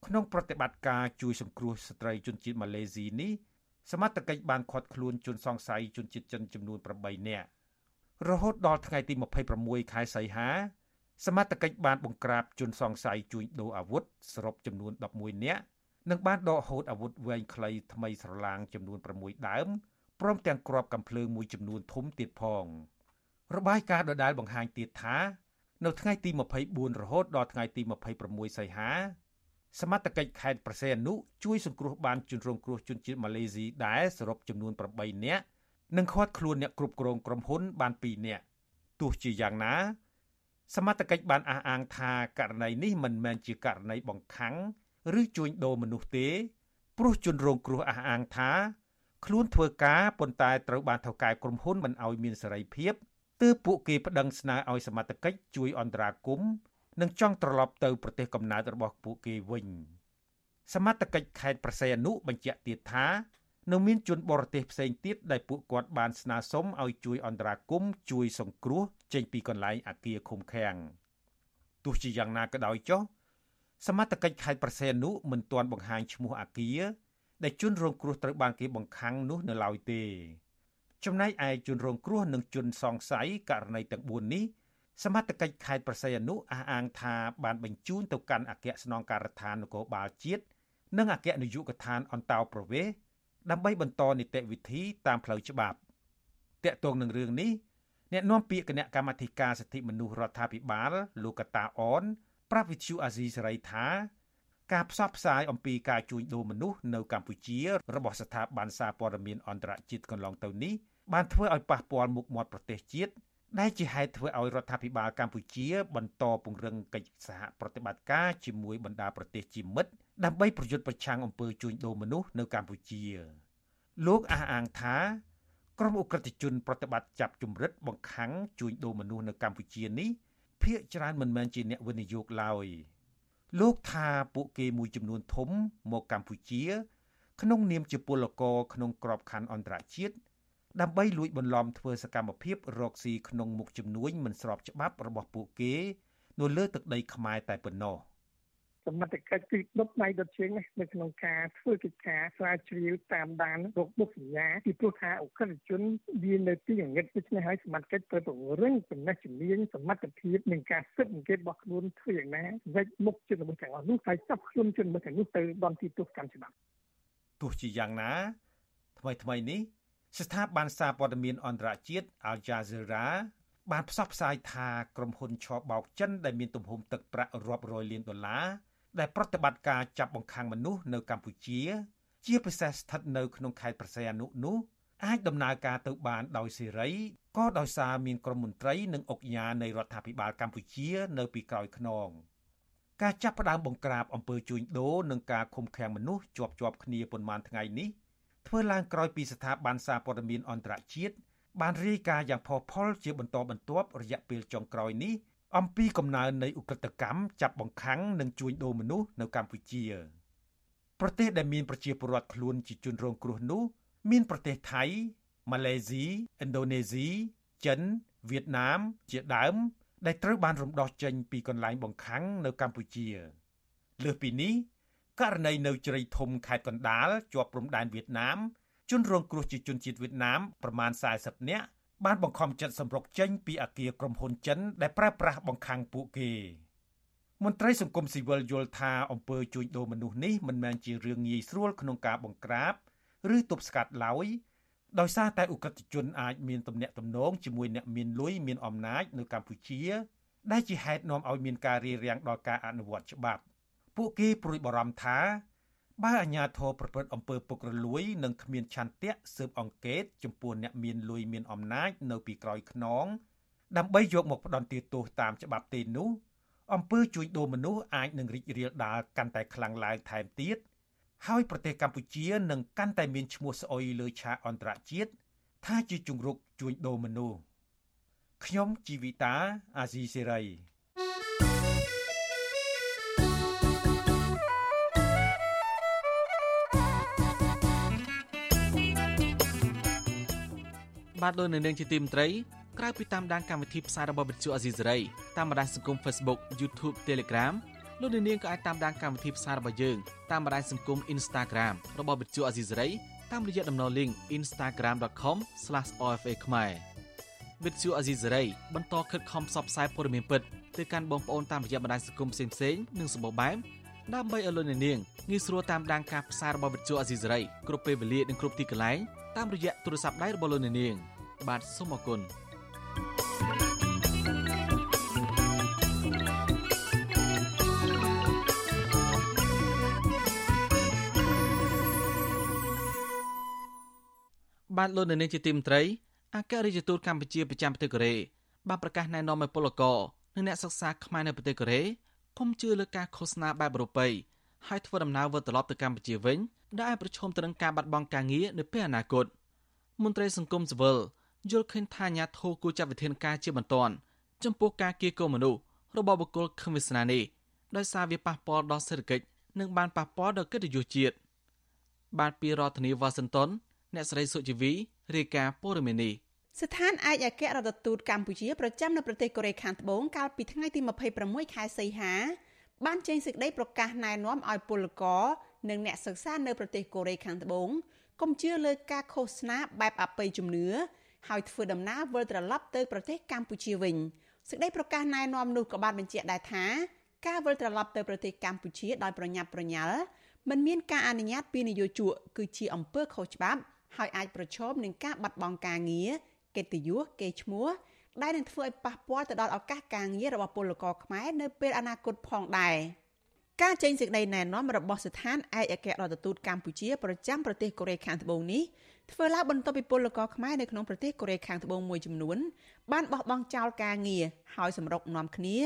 ក្នុងប្រតិបត្តិការជួយសង្គ្រោះស្ត្រីជនជាតិម៉ាឡេស៊ីនេះ សមត្ថកិច្ចបានឃាត់ខ្លួនជនសង្ស័យជនជាតិចិនចំនួន8នាក់រហូតដល់ថ្ងៃទី26ខែសីហា សមត្ថកិច្ចបានបង្ក្រាបជនសង្ស័យជួញដូរអាវុធសរុបចំនួន11នាក់និងបានដកហូតអាវុធវែងខ្លីថ្មីស្រឡាងចំនួន6ដើមព្រមទាំងគ្រាប់កាំភ្លើងមួយចំនួនធំទៀតផងរបាយការណ៍ដដែលបង្ហាញទៀតថា នៅថ្ងៃទី24រហូតដល់ថ្ងៃទី26សីហា សមត្ថកិច្ចខេត្តប្រសេអនុជួយសង្គ្រោះបានជនរងគ្រោះជនជាតិម៉ាឡេស៊ីដែរសរុបចំនួន8នាក់និងឃាត់ខ្លួនអ្នកគ្រប់គ្រងក្រុមហ៊ុនបាន2នាក់ទោះជាយ៉ាងណាសមត្ថកិច្ចបានអះអាងថាករណីនេះមិនមែនជាករណីបង្ខាំងឬជួញដូរមនុស្សទេព្រោះជនរងគ្រោះអះអាងថាខ្លួនធ្វើការប៉ុន្តែត្រូវបានថៅកែក្រុមហ៊ុនមិនឲ្យមានសេរីភាពទើបពួកគេប្តឹងស្នើឲ្យសមត្ថកិច្ចជួយអន្តរាគមន៍ និងចង់ត្រឡប់ទៅប្រទេសកំណើតរបស់ពួកគេវិញសមត្ថកិច្ចខេត្តប្រសេអនុបញ្ជាក់ទៀតថានៅមានជនបរទេសផ្សេងទៀតដែលពួកគាត់បានស្នើសុំឲ្យជួយអន្តរាគមន៍ជួយសង្គ្រោះចេញពីកន្លែងអាគារឃុំឃាំងទោះជាយ៉ាងណាក៏ដោយចុះសមត្ថកិច្ចខេត្តប្រសេអនុមិនទាន់បង្ហាញឈ្មោះអាគារដែលជនរងគ្រោះត្រូវបានគេបង្ខាំងនោះនៅឡើយទេចំណែកឯជនរងគ្រោះនិងជនសង្ស័យករណីទាំង4នេះ សមត្ថកិច្ចខេត្តប្រស័យអនុអះអាងថាបានបញ្ជូនទៅកាន់អគ្គស្នងការដ្ឋាននគរបាលជាតិនិងអគ្គនាយកដ្ឋានអន្តោប្រវេសន៍ដើម្បីបន្តនីតិវិធីតាមផ្លូវច្បាប់តាក់ទងនឹងរឿងនេះអ្នកនាំពាក្យគណៈកម្មាធិការសិទ្ធិមនុស្សរដ្ឋាភិបាលលោកកតាអនប្រាប់វិទ្យុអាស៊ីសេរីថាការផ្សព្វផ្សាយអំពីការជួញដូរមនុស្សនៅកម្ពុជារបស់ស្ថាប័នសារព័ត៌មានអន្តរជាតិកន្លងទៅនេះបានធ្វើឲ្យប៉ះពាល់មុខមាត់ប្រទេសជាតិ ដែលជាហេតុធ្វើឲ្យរដ្ឋាភិបាលកម្ពុជា បន្តពង្រឹងកិច្ចសហប្រតិបត្តិការជាមួយបណ្ដាប្រទេសជាមិត្តដើម្បីប្រយុទ្ធប្រឆាំងអំពើជួញដូរមនុស្សនៅកម្ពុជា លោកអះអាងថាក្រុមអ ுக ្រិតជនប្រតិបត្តិចាប់ជំរិតបង្ខាំងជួញដូរមនុស្សនៅកម្ពុជានេះភាគច្រើនមិនមែនជាអ្នកវិនិយោគឡើយលោកថាពួកគេមួយចំនួនធំមកកម្ពុជា ក្នុងនាមជាពលករក្នុងក្របខ័ណ្ឌអន្តរជាតិ ដើម្បីលួចបន្លំធ្វើសកម្មភាពរកស៊ីក្នុងមុខជំនួញមិនស្របច្បាប់របស់ពួកគេនៅលើទឹកដីខ្មែរតែប៉ុណ្ណោះសមត្ថកិច្ចគឺដុតដៃដុតជើងនៅក្នុងការធ្វើកិច្ចការស្រាវជ្រាវតាមដានរោគបុកសញ្ញាពីព្រោះថាអក្រិតជនវានៅទីងងឹតដូច្នេះហើយសមត្ថកិច្ចត្រូវពង្រឹងចំណេះជំនាញសមត្ថភាពនិងការស៊ើបអង្កេតរបស់ខ្លួនធ្វើយ៉ាងណាវិច្ចមុខជនរបស់ទាំងអស់នោះហើយចាប់ខ្លួនជនរបស់ទាំងនោះទៅដនទីទោសកម្មច្បាប់ទោះជាយ៉ាងណាថ្មីថ្មីនេះ ស្ថាប័នសារព័ត៌មានអន្តរជាតិ Al Jazeera បានផ្សព្វផ្សាយថាក្រុមហ៊ុនឆបោកចិនដែលមានទំហំទឹកប្រាក់រាប់រយលានដុល្លារដែលប្រតិបត្តិការចាប់បង្ខាំងមនុស្សនៅកម្ពុជា ជាពិសេសស្ថិតនៅក្នុងខេត្តប្រស័យអនុនោះអាចដំណើរការទៅបានដោយសេរីក៏ដោយសារមានក្រុមមន្ត្រីនិងអង្គការនៃរដ្ឋាភិបាលកម្ពុជា នៅពីក្រោយខ្នងការចាប់ផ្ដើមបង្ក្រាបអំពើជួញដូរនិងការឃុំឃាំងមនុស្សជាប់ជាប់គ្នាប៉ុន្មានថ្ងៃនេះ ធ្វើឡើងក្រោយពីស្ថាប័នសារព័ត៌មានអន្តរជាតិបានរាយការណ៍យ៉ាងផុសផុលជាបន្តបន្ទាប់រយៈពេលចុងក្រោយនេះអំពីកំណើននៃឧក្រិដ្ឋកម្មចាប់បង្ខាំងនិងជួញដូរមនុស្សនៅកម្ពុជាប្រទេសដែលមានប្រជាពលរដ្ឋខ្លួនជាជនរងគ្រោះនោះមានប្រទេសថៃម៉ាឡេស៊ីឥណ្ឌូនេស៊ីចិនវៀតណាមជាដើម ដែលត្រូវបានរំដោះចេញពីកន្លែងបង្ខាំងនៅកម្ពុជា លើសពីនេះ ករណីនៅជ្រៃធំខេត្តកណ្ដាលជាប់ព្រំដែនវៀតណាមជនរងគ្រោះជាជនជាតិវៀតណាមប្រមាណ40នាក់បានបង្ខំចិត្តសម្រុកចេញពីអាគារក្រុមហ៊ុនចិន ដែលប្រើប្រាស់បង្ខាំងពួកគេមន្ត្រីសង្គមស៊ីវិលយល់ថាអំពើជួញដូរមនុស្សនេះមិនមែនជារឿងងាយស្រួលក្នុងការបង្ក្រាប ឬទប់ស្កាត់ឡើយដោយសារតែឧក្រិដ្ឋជនអាចមានទំនាក់ទំនងជាមួយអ្នកមានលុយមានអំណាចនៅកម្ពុជា ដែលជាហេតុនាំឲ្យមានការរារាំងដល់ការអនុវត្តច្បាប់ ពួកគេព្រួយបារម្ភថាបើអាជ្ញាធរប្រព្រឹត្តអំពើពុករលួយនិងគ្មានឆន្ទៈស៊ើបអង្កេតចំពោះអ្នកមានលុយមានអំណាចនៅពីក្រោយខ្នងដើម្បីយកមកផ្ដន្ទាទោសតាមច្បាប់ទេនោះអំពើជួញដូរមនុស្សអាចនឹងរីករាលដាលកាន់តែខ្លាំងឡើងថែមទៀតហើយប្រទេសកម្ពុជានឹងកាន់តែមានឈ្មោះស្អុយលើឆាកអន្តរជាតិថាជាជំរុកជួញដូរមនុស្សខ្ញុំជីវិតាអាស៊ីសេរី បាទលោកនៅនាងជាទីមត្រីក្រៅពីតាមដានកម្មវិធីផ្សាយរបស់វិទ្យុអាស៊ីសេរីតាមបណ្ដាញសង្គម Facebook YouTube Telegram លោកនាងក៏អាចតាមដានកម្មវិធីផ្សាយរបស់យើងតាមបណ្ដាញសង្គម Instagram របស់វិទ្យុអាស៊ីសេរីតាមរយៈតំណ link instagram.com/ofa ខ្មែរវិទ្យុអាស៊ីសេរីបន្តខិតខំផ្សព្វផ្សាយព័ត៌មានពិតទៅកាន់បងប្អូនតាមរយៈបណ្ដាញសង្គមផ្សេងៗនិងសម្បូរបែប ដើម្បីឲ្យលោកនាងងាយស្រួលតាមដានការផ្សាយរបស់វិទ្យុអាស៊ីសេរីគ្រប់ពេលវេលានិងគ្រប់ទីកន្លែងតាមរយៈទូរស័ព្ទដៃរបស់លោកនាង បាទសូមអរគុណបាទលោកនៅនាងជាទីមត្រីអគ្គរដ្ឋទូតកម្ពុជាប្រចាំប្រទេសកូរ៉េបានប្រកាសណែនាំឲ្យពលករនិងអ្នកសិក្សាខ្មែរនៅប្រទេសកូរ៉េ កុំជឿលើការឃោសនាបែបអឺរ៉ុបហើយធ្វើដំណើរវិលត្រឡប់ទៅកម្ពុជាវិញដែលអាចប្រឈមទៅនឹងការបាត់បង់ការងារនៅពេលអនាគតមន្ត្រីសង្គមស៊ីវិលយល់ឃើញថាអាញាធរគួរចាត់វិធានការជាបន្ទាន់ចំពោះការគៀកោមនុស្សរបស់បុគ្គលខឹមវាសនានេះដោយសារវាប៉ះពាល់ដល់សេដ្ឋកិច្ចនិងបានប៉ះពាល់ដល់កិត្តិយសជាតិបានពីរដ្ឋធានីវ៉ាស៊ីនតោនអ្នកស្រីសុជីវីរាយការណ៍ព័ត៌មាននេះ ស្ថានឯកអគ្គរដ្ឋទូតកម្ពុជាប្រចាំនៅប្រទេសកូរ៉េខាងត្បូងកាលពីថ្ងៃទី26ខែសីហាបានចេញសេចក្តីប្រកាសណែនាំឲ្យពលករនិងអ្នកសិក្សានៅប្រទេសកូរ៉េខាងត្បូងកុំជឿលើការឃោសនាបែបអបិយជំនឿហើយធ្វើដំណើរវិលត្រឡប់ទៅប្រទេសកម្ពុជាវិញសេចក្តីប្រកាសណែនាំនោះក៏បានបញ្ជាក់ដែរថាការវិលត្រឡប់ទៅប្រទេសកម្ពុជាដោយប្រញាប់ប្រញាល់មិនមានការអនុញ្ញាតពីនយោជកគឺជាអំពើខុសច្បាប់ហើយអាចប្រឈមនឹងការបាត់បង់ការងារ កិត្តិយសកេរ្តិ៍ឈ្មោះដែលនឹងធ្វើឲ្យប៉ះពាល់ទៅដល់ឱកាសការងាររបស់ពលករខ្មែរនៅពេលអនាគតផងដែរការចេញសេចក្តីណែនាំរបស់ស្ថានឯកអគ្គរដ្ឋទូតកម្ពុជាប្រចាំប្រទេសកូរ៉េខាងត្បូងនេះធ្វើឡើងបន្ទាប់ពីពលករខ្មែរនៅក្នុងប្រទេសកូរ៉េខាងត្បូងមួយចំនួនបានបោះបង់ចោលការងារហើយសម្រុកនាំគ្នា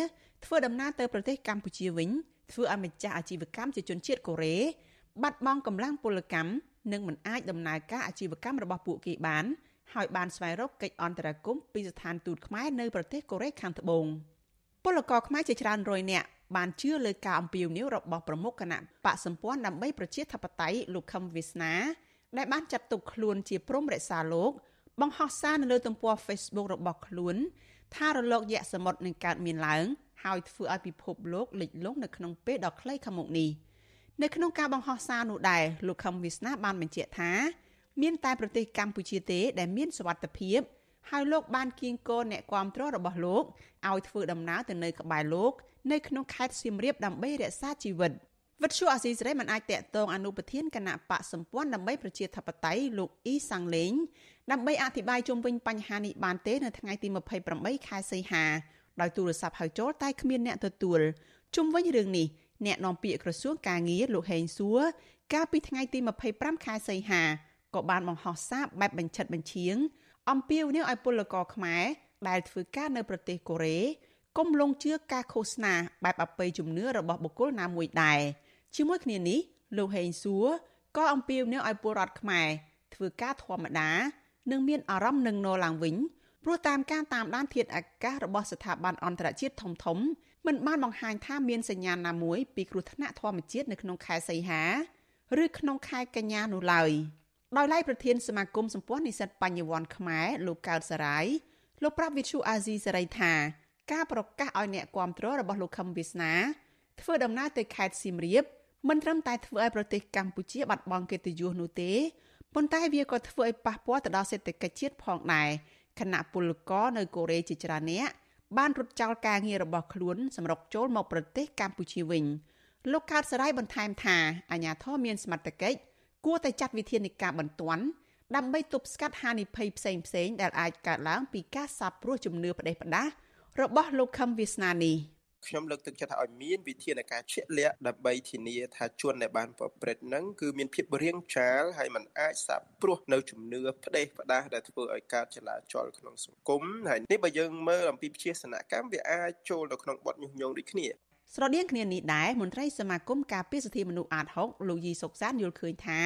ធ្វើដំណើរទៅប្រទេសកម្ពុជាវិញធ្វើឲ្យម្ចាស់អាជីវកម្មជាជនជាតិកូរ៉េបាត់បង់កម្លាំងពលកម្មនិងមិនអាចដំណើរការអាជីវកម្មរបស់ពួកគេបាន ហើយបានស្វែងរកកិច្ចអន្តរាគមន៍ពីស្ថានទូតខ្មែរនៅប្រទេសកូរ៉េខាងត្បូងពលករខ្មែរជាច្រើនរយនាក់បានជឿលើការអំពាវនាវរបស់ប្រមុខគណៈបកសម្ព័ន្ធដើម្បីប្រជាធិបតេយ្យលោកខឹមវាសនា ដែលបានចាត់ទុកខ្លួនជាព្រំរក្សាលោក បង្ហោះសារនៅលើទំព័រ Facebook របស់ខ្លួន ថារលកយក្សសមុទ្រនឹងកើតមានឡើងហើយធ្វើឲ្យពិភពលោកលិចលង់នៅក្នុងពេលដ៏ខ្លីខាងមុខនេះនៅក្នុងការបង្ហោះសារនោះដែរលោកខឹមវាសនាបានបញ្ជាក់ថា មានតែប្រទេសកម្ពុជាទេដែលមានសវត្ថភាពហើយលោកបានគៀងគរអ្នកគាំទ្ររបស់លោកឲ្យធ្វើដំណើរទៅនៅក្បែរលោកនៅក្នុងខេត្តសៀមរាបដើម្បីរក្សាជីវិតវិទ្យុអាស៊ីសេរីមិនអាចតាក់ទងអនុប្រធានគណៈបកសម្ព័ន្ធដើម្បីប្រជាធិបតេយ្យលោកអ៊ីសាំងលេងដើម្បីអធិប្បាយជុំវិញបញ្ហានេះបានទេនៅថ្ងៃទី28ខែសីហាដោយទូរស័ព្ទហៅចូលតែគ្មានអ្នកទទួលជុំវិញរឿងនេះអ្នកនាំពាក្យក្រសួងកាងារលោកហេងសួរកាលពីថ្ងៃទី25ខែសីហា ក៏បានបង្ហោះសារបែបបញ្ឆិតបញ្ឈៀងអំពាវនាវឲ្យពលករខ្មែរដែលធ្វើការនៅប្រទេសកូរ៉េកុំលងជឿការឃោសនាបែបអបិយជំនឿរបស់បុគ្គលណាមួយដែរជាមួយគ្នានេះលោកហេងសួរក៏អំពាវនាវឲ្យពលរដ្ឋខ្មែរធ្វើការធម្មតានិងមានអារម្មណ៍នឹងនរឡើងវិញព្រោះតាមការតាមដានធាតុអាកាសរបស់ស្ថាប័នអន្តរជាតិធំធំមិនបានបង្ហាញថាមានសញ្ញាណាមួយពីគ្រោះថ្នាក់ធម្មជាតិនៅក្នុងខែសីហា ឬក្នុងខែកញ្ញានោះឡើយ ដោយឡែកប្រធានសមាគមសម្ព័ន្ធនិស្សិតបញ្ញវន្តខ្មែរលោកកើតសរាយលោកប្រាប់វិទ្យុអាស៊ីសេរីថាការប្រកាសឲ្យអ្នកគាំទ្ររបស់លោកខឹមវាសនាធ្វើដំណើរទៅខេត្តសៀមរាបមិនត្រឹមតែធ្វើឲ្យប្រទេសកម្ពុជាបាត់បង់កិត្តិយសនោះទេប៉ុន្តែវាក៏ធ្វើឲ្យប៉ះពាល់ទៅដល់សេដ្ឋកិច្ចជាតិផងដែរគណៈពលករនៅកូរ៉េជាច្រើនអ្នកបានរត់ចោលការងាររបស់ខ្លួនសម្រុកចូលមកប្រទេសកម្ពុជាវិញលោកកើតសរាយបន្ថែមថាអាញាធរមានសមត្ថកិច្ច គួរតែចាត់វិធានការបន្ទាន់ដើម្បីទប់ស្កាត់ហានិភ័យផ្សេងផ្សេងដែលអាចកើតឡើងពីការសាបព្រោះជំនឿផ្ដេសផ្ដាសរបស់លោកខឹមវាសនានេះខ្ញុំលើកទឹកចិត្តថាឲ្យមានវិធានការជាក់លាក់ដើម្បីធានាថាជនដែលបានប្រព្រឹត្តហ្នឹងគឺមានភាពរាងចាលហើយมันអាចសាបព្រោះនៅជំនឿផ្ដេសផ្ដាសដែលធ្វើឲ្យកើតចលាចលក្នុងសង្គមហើយនេះបើយើងមើលអំពីវិជាសនកម្មវាអាចចូលទៅក្នុងបទញុះញង់ដូចគ្នា ស្រដៀងគ្នានេះដែរមន្ត្រីសមាគមការពារសិទ្ធិមនុស្សអាត6លោកយីសុកសានយល់ឃើញថា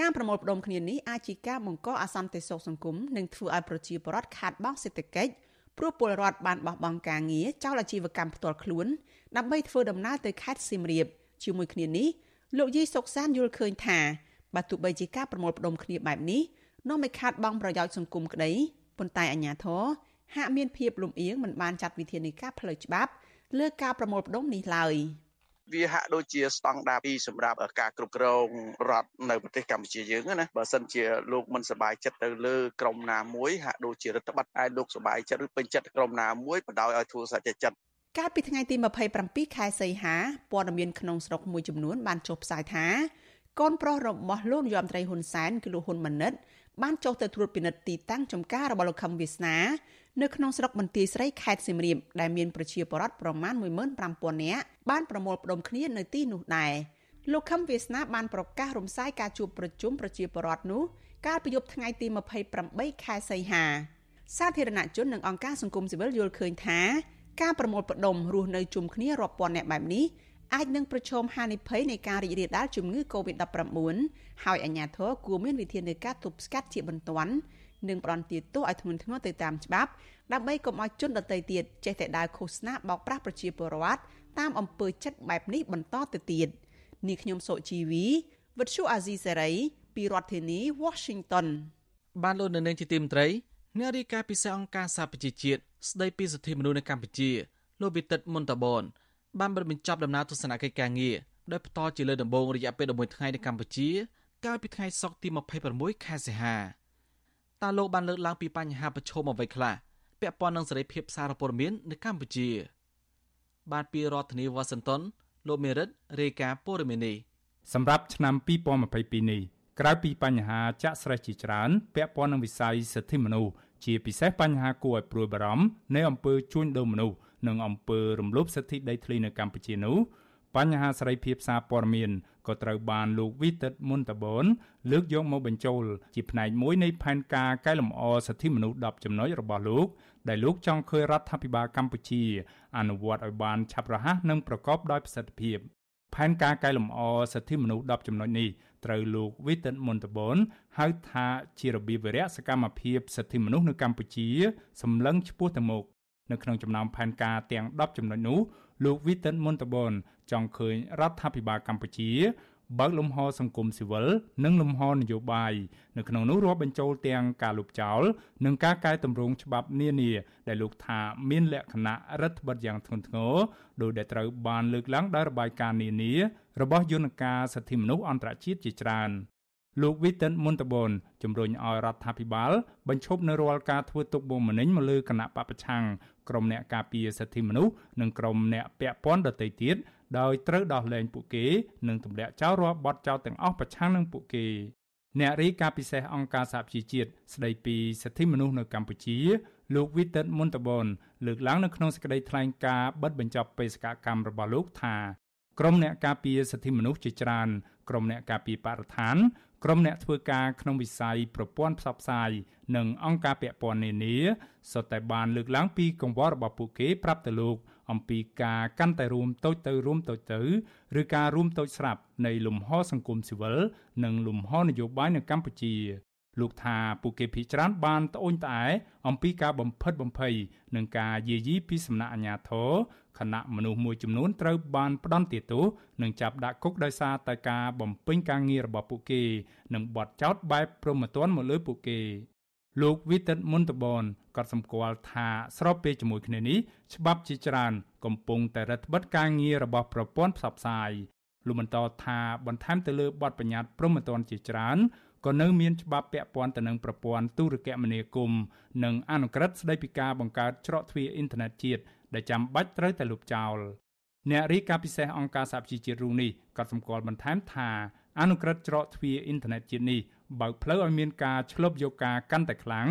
ការប្រមូលផ្ដុំគ្នានេះអាចជាការបង្កអសន្តិសុខសង្គមនិងធ្វើឲ្យប្រជាពលរដ្ឋខាតបង់សេដ្ឋកិច្ចព្រោះពលរដ្ឋបានបោះបង់ការងារចោលអាជីវកម្មផ្ទាល់ខ្លួនដើម្បីធ្វើដំណើរទៅខេត្តសៀមរាបជាមួយគ្នានេះលោកយីសុកសានយល់ឃើញថាបើទោះបីជាការប្រមូលផ្ដុំគ្នាបែបនេះនាំឲ្យខាតបង់ប្រយោជន៍សង្គមក្តីប៉ុន្តែអាជ្ញាធរហាក់មានភាពលំអៀងមិនបានចាត់វិធានការផ្លូវច្បាប់ លើការប្រមូលផ្ដុំនេះឡើយវាហាក់ដូចជាស្តង់ដារពីរសម្រាប់ការគ្រប់គ្រងរដ្ឋនៅប្រទេសកម្ពុជាយើងណាបើសិនជាលោកមិនសប្បាយចិត្តទៅលើក្រមណាមួយហាក់ដូចជារដ្ឋបတ်ឯលោកសប្បាយចិត្តឬពេញចិត្តក្រមណាមួយបណ្ដោយឲ្យធ្វើសច្ចចិត្តកាលពីថ្ងៃទី27ខែសីហាព័ត៌មានក្នុងស្រុកមួយចំនួនបានចុះផ្សាយថាកូនប្រុសរបស់លោកយមត្រីហ៊ុនសែនគឺលោកហ៊ុនម៉ាណិតបានចុះទៅត្រួតពិនិត្យទីតាំងចំការរបស់លោកខឹមវាសនា នៅក្នុងស្រុកបន្ទាយស្រីខេត្តសៀមរាបដែលមានប្រជាពលរដ្ឋប្រមាណ15000នាក់បានប្រមូលផ្ដុំគ្នានៅទីនោះដែរលោកខឹមវាសនាបានប្រកាសរំសាយការជួបប្រជុំប្រជាពលរដ្ឋនោះកាលពីយប់ថ្ងៃទី28ខែសីហាសាធារណជននិងអង្គការសង្គមស៊ីវិលយល់ឃើញថាការប្រមូលផ្ដុំរស់នៅជុំគ្នារាប់ពាន់នាក់បែបនេះអាចនឹងប្រឈមហានិភ័យនៃការរីករាលដាលជំងឺ Covid-19 ហើយអាជ្ញាធរគួរមានវិធានការទប់ស្កាត់ជាបន្ទាន់ និងផ្ដន្ទាទោសឲ្យធ្ងន់ធ្ងរទៅតាមច្បាប់ដើម្បីកុំឲ្យជនដទៃទៀតចេះតែដើរឃោសនាបោកប្រាស់ប្រជាពលរដ្ឋតាមអំពើចិត្តបែបនេះបន្តទៅទៀតនេះខ្ញុំសុជីវីវិទ្យុអាស៊ីសេរីពីរដ្ឋធានី Washington បានលោកនៅនឹងជាទីមត្រីអ្នករាយការណ៍ពិសេសអង្គការសហប្រជាជាតិស្ដីពីសិទ្ធិមនុស្សនៅកម្ពុជាលោកវិទិតមុនតាបនបានបញ្ចប់ដំណើរទស្សនកិច្ចការងារដោយបន្តជាលើដំបូងរយៈពេល11ថ្ងៃនៅកម្ពុជា កាលពីថ្ងៃសុក្រទី26ខែសីហា តើលោកបានលើកឡើងពីបញ្ហាប្រឈមអ្វីខ្លះពាក់ព័ន្ធនឹងសេរីភាពសារព័ត៌មាននៅកម្ពុជា បានពីរដ្ឋធានីវ៉ាស៊ីនតោនលោកមេរិតរាយការណ៍ព័ត៌មាននេះសម្រាប់ឆ្នាំ2022នេះក្រៅពីបញ្ហាចាក់ស្រេះជាច្រើនពាក់ព័ន្ធនឹងវិស័យសិទ្ធិមនុស្សជាពិសេសបញ្ហាគួរឲ្យព្រួយបារម្ភនៃអំពើជួញដូរមនុស្សនិងអំពើរំលោភសិទ្ធិដីធ្លីនៅកម្ពុជានោះបញ្ហាសេរីភាពសារព័ត៌មាន ក៏ត្រូវបានលោកវិទិតមុនតបនលើកយកមកបញ្ចូលជាផ្នែកមួយនៃផែនការកែលម្អសិទ្ធិមនុស្ស10ចំណុចរបស់លោកដែលលោកចង់ឃើញរដ្ឋាភិបាលកម្ពុជា អនុវត្តឲ្យបានឆាប់រហ័សនិងប្រកបដោយប្រសិទ្ធភាពផែនការកែលម្អសិទ្ធិមនុស្ស10ចំណុចនេះត្រូវលោកវិទិតមុនតបនហៅថាជារបៀបវិរៈសកម្មភាពសិទ្ធិមនុស្សនៅកម្ពុជាសម្លឹងឆ្ពោះទៅមុខនៅក្នុងចំណោមផែនការទាំង10ចំណុចនោះ លោកវិទិនមុនតបនចង់ឃើញរដ្ឋាភិបាលកម្ពុជាបើកលំហសង្គមស៊ីវិលនិងលំហនយោបាយនៅក្នុងនោះរាប់បញ្ចូលទាំងការលុបចោលនិងការកែតម្រង់ច្បាប់នានា ដែលលោកថាមានលក្ខណៈរដ្ឋបិទយ៉ាងធ្ងន់ធ្ងរដោយដែលត្រូវបានលើកឡើងដោយរបាយការណ៍នានារបស់យន្តការសិទ្ធិមនុស្សអន្តរជាតិជាច្រើន លោកវីតិនមុនតបនជំរុញឲ្យរដ្ឋាភិបាលបញ្ឈប់នៅរាល់ការធ្វើទុកបុកម្នេញមកលើគណៈបពប្រឆាំងក្រុមអ្នកការពារសិទ្ធិមនុស្សនិងក្រុមអ្នកពាក់ព័ន្ធដទៃទៀតដោយត្រូវដោះលែងពួកគេនិងទម្លាក់ចោលរាល់បទចោទទាំងអស់ប្រឆាំងនឹងពួកគេអ្នករាយការណ៍ពិសេសអង្គការសហប្រជាជាតិស្ដីពីសិទ្ធិមនុស្សនៅកម្ពុជា លោកវីតិតមុនតបនលើកឡើងនៅក្នុងសេចក្តីថ្លែងការណ៍បិទបញ្ចប់បេសកកម្មរបស់លោកថាក្រុមអ្នកការពារសិទ្ធិមនុស្សជាច្រើនក្រុមអ្នកការពារបរិស្ថាន ក្រុមអ្នកធ្វើការក្នុងវិស័យប្រព័ន្ធផ្សព្វផ្សាយនិងអង្គការពាក់ព័ន្ធនានាសុទ្ធតែបានលើកឡើងពីកង្វល់របស់ពួកគេប្រាប់ទៅលោកអំពីការកាន់តែរួមតូចទៅរួមតូចទៅឬការរួមតូចស្រាប់នៃលំហសង្គមស៊ីវិលនិងលំហនយោបាយនៅកម្ពុជា លោកថាពួកគេភ័យច្រានបានត្អូញត្អែអំពីការបំផិតបំភ័យនិងការយាយីពីសំណាក់អាជ្ញាធរខណៈមនុស្សមួយចំនួនត្រូវបានផ្ដន្ទាទោសនិងចាប់ដាក់គុកដោយសារតែការបំពេញការងាររបស់ពួកគេនិងបទចោទបែបប្រមទ័នមកលើពួកគេលោកវិទិតមុនតបនក៏សម្គាល់ថាស្របពេលជាមួយគ្នានេះច្បាប់ជាច្រើន កំពុងតែរដ្ឋបិទការងាររបស់ប្រព័ន្ធផ្សព្វផ្សាយលោកបន្តថាបន្ថែមទៅលើបទបញ្ញត្តិប្រមទ័នជាច្រើន ក៏នៅមានច្បាប់ពាក់ព័ន្ធទៅនឹងប្រព័ន្ធទូរគមនាគមន៍និងអនុក្រឹត្យស្តីពីការបង្កើតច្រកទ្វារអ៊ីនធឺណិតជាតិដែលចាំបាច់ត្រូវតែលុបចោលអ្នករាយការណ៍ពិសេសអង្គការសហជីវជាតិរូនេះក៏សម្គាល់បន្ថែមថាអនុក្រឹត្យច្រកទ្វារអ៊ីនធឺណិតជាតិនេះបើកផ្លូវឲ្យមានការឆ្លប់យកការកាន់តែខ្លាំង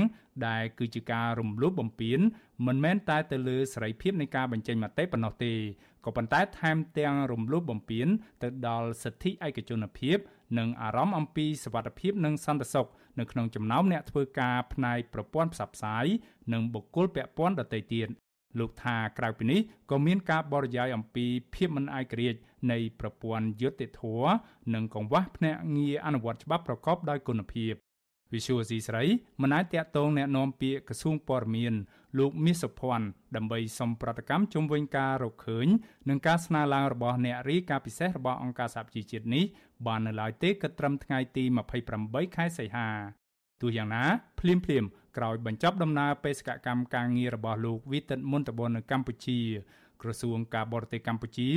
ដែលគឺជាការរំលោភបំពានមិនមែនតែទៅលើសេរីភាពនៃការបញ្ចេញមតិប៉ុណ្ណោះទេក៏ប៉ុន្តែថែមទាំងរំលោភបំពានទៅដល់សិទ្ធិឯកជនភាព និងអារម្មណ៍អំពីសវត្ថភាពនិងសន្តិសុខនៅក្នុងចំណោមអ្នកធ្វើការផ្នែកប្រព័ន្ធផ្សព្វផ្សាយនិងបុគ្គលពាក់ព័ន្ធដទៃទៀត លោកថាក្រៅពីនេះក៏មានការបរិយាយអំពីភាពមិនឯករាជ្យនៃប្រព័ន្ធយុត្តិធម៌និងកង្វះភ្នាក់ងារអនុវត្តច្បាប់ប្រកបដោយគុណភាពវិសុវស៊ីស្រីមិនអាចតាក់ទងแนะនាំពាក្យក្រសួងព័ត៌មាន លោកមាសសុភ័ណ្ឌដើម្បីសុំប្រតិកម្មជុំវិញការរកឃើញនិងការស្នើឡើងរបស់អ្នករាយការណ៍ពិសេសរបស់អង្គការសហប្រជាជាតិនេះបាននៅឡើយទេគិតត្រឹមថ្ងៃទី28ខែសីហាទោះយ៉ាងណាភ្លាមភ្លាមក្រោយបញ្ចប់ដំណើរបេសកកម្មការងាររបស់លោកវិទិតមុនតបននៅកម្ពុជាក្រសួងការបរទេសកម្ពុជា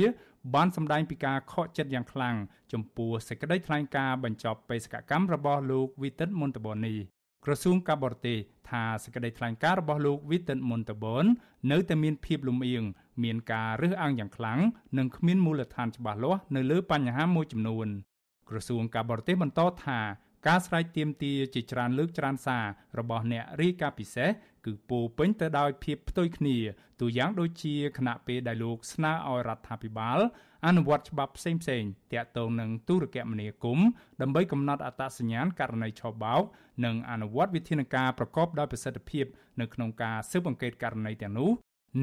បានសម្ដែងពីការខកចិត្តយ៉ាងខ្លាំងចំពោះសេចក្តីថ្លែងការណ៍បញ្ចប់បេសកកម្មរបស់លោកវិទិតមុនតបននេះ ក្រសួងការបរទេសថាសេចក្តីថ្លែងការណ៍របស់លោកវិទិតមុនតបននៅតែមានភាពលំអៀងមានការរើសអើងយ៉ាងខ្លាំងនិងគ្មានមូលដ្ឋានច្បាស់លាស់នៅលើបញ្ហាមួយចំនួនក្រសួងការបរទេសបន្តថាការស្រែកទាមទារជាច្រើនលើកច្រើនសាររបស់អ្នករាយការណ៍ពិសេសគឺពោពេញទៅដោយភាពផ្ទុយគ្នាទូយ៉ាងដូចជាគណៈពេលដែលលោកស្នើឲ្យរដ្ឋាភិបាល អនុវត្តច្បាប់ផ្សេងៗទាក់ទងនឹងទូរគមនាគមន៍ដើម្បីកំណត់អត្តសញ្ញាណករណីឆបោកនិងអនុវត្តវិធានការប្រកបដោយប្រសិទ្ធភាពនៅក្នុងការស៊ើបអង្កេតករណីទាំងនោះ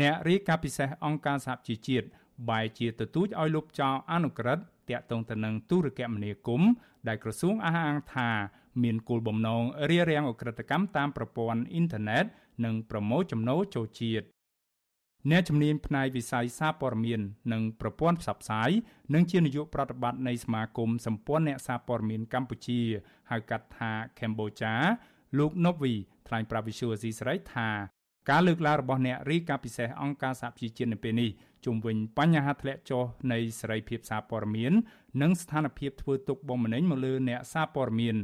អ្នករាយការណ៍ពិសេសអង្គការសហជីវជាតិបែជាទទូចឲ្យលុបចោលអនុក្រឹត្យតាក់ទងទៅនឹងទូរគមនាគមន៍ដែលក្រសួងអះអាងថាមានគោលបំណងរារាំងអ ுக ្រិតកម្មតាមប្រព័ន្ធអ៊ីនធឺណិតនិងប្រមូលចំណូលចូលជាតិ អ្នកជំនាញផ្នែកវិស័យសារព័ត៌មាននិងប្រព័ន្ធផ្សព្វផ្សាយនិងជានាយកប្រតិបត្តិនៃសមាគមសម្ព័ន្ធអ្នកសារព័ត៌មានកម្ពុជាហៅកាត់ថា Cambodia លោក Novi ថ្លែងប្រាប់វិសុវស៊ីស្រីថាការលើកឡើងរបស់អ្នករីកាពិសេសអង្គការសហប្រជាជាតិនៅពេលនេះជុំវិញបញ្ហាធ្លាក់ចុះនៃសេរីភាពសារព័ត៌មាន និងស្ថានភាពធ្វើទុកបុកម្នេញមកលើអ្នកសារព័ត៌មាន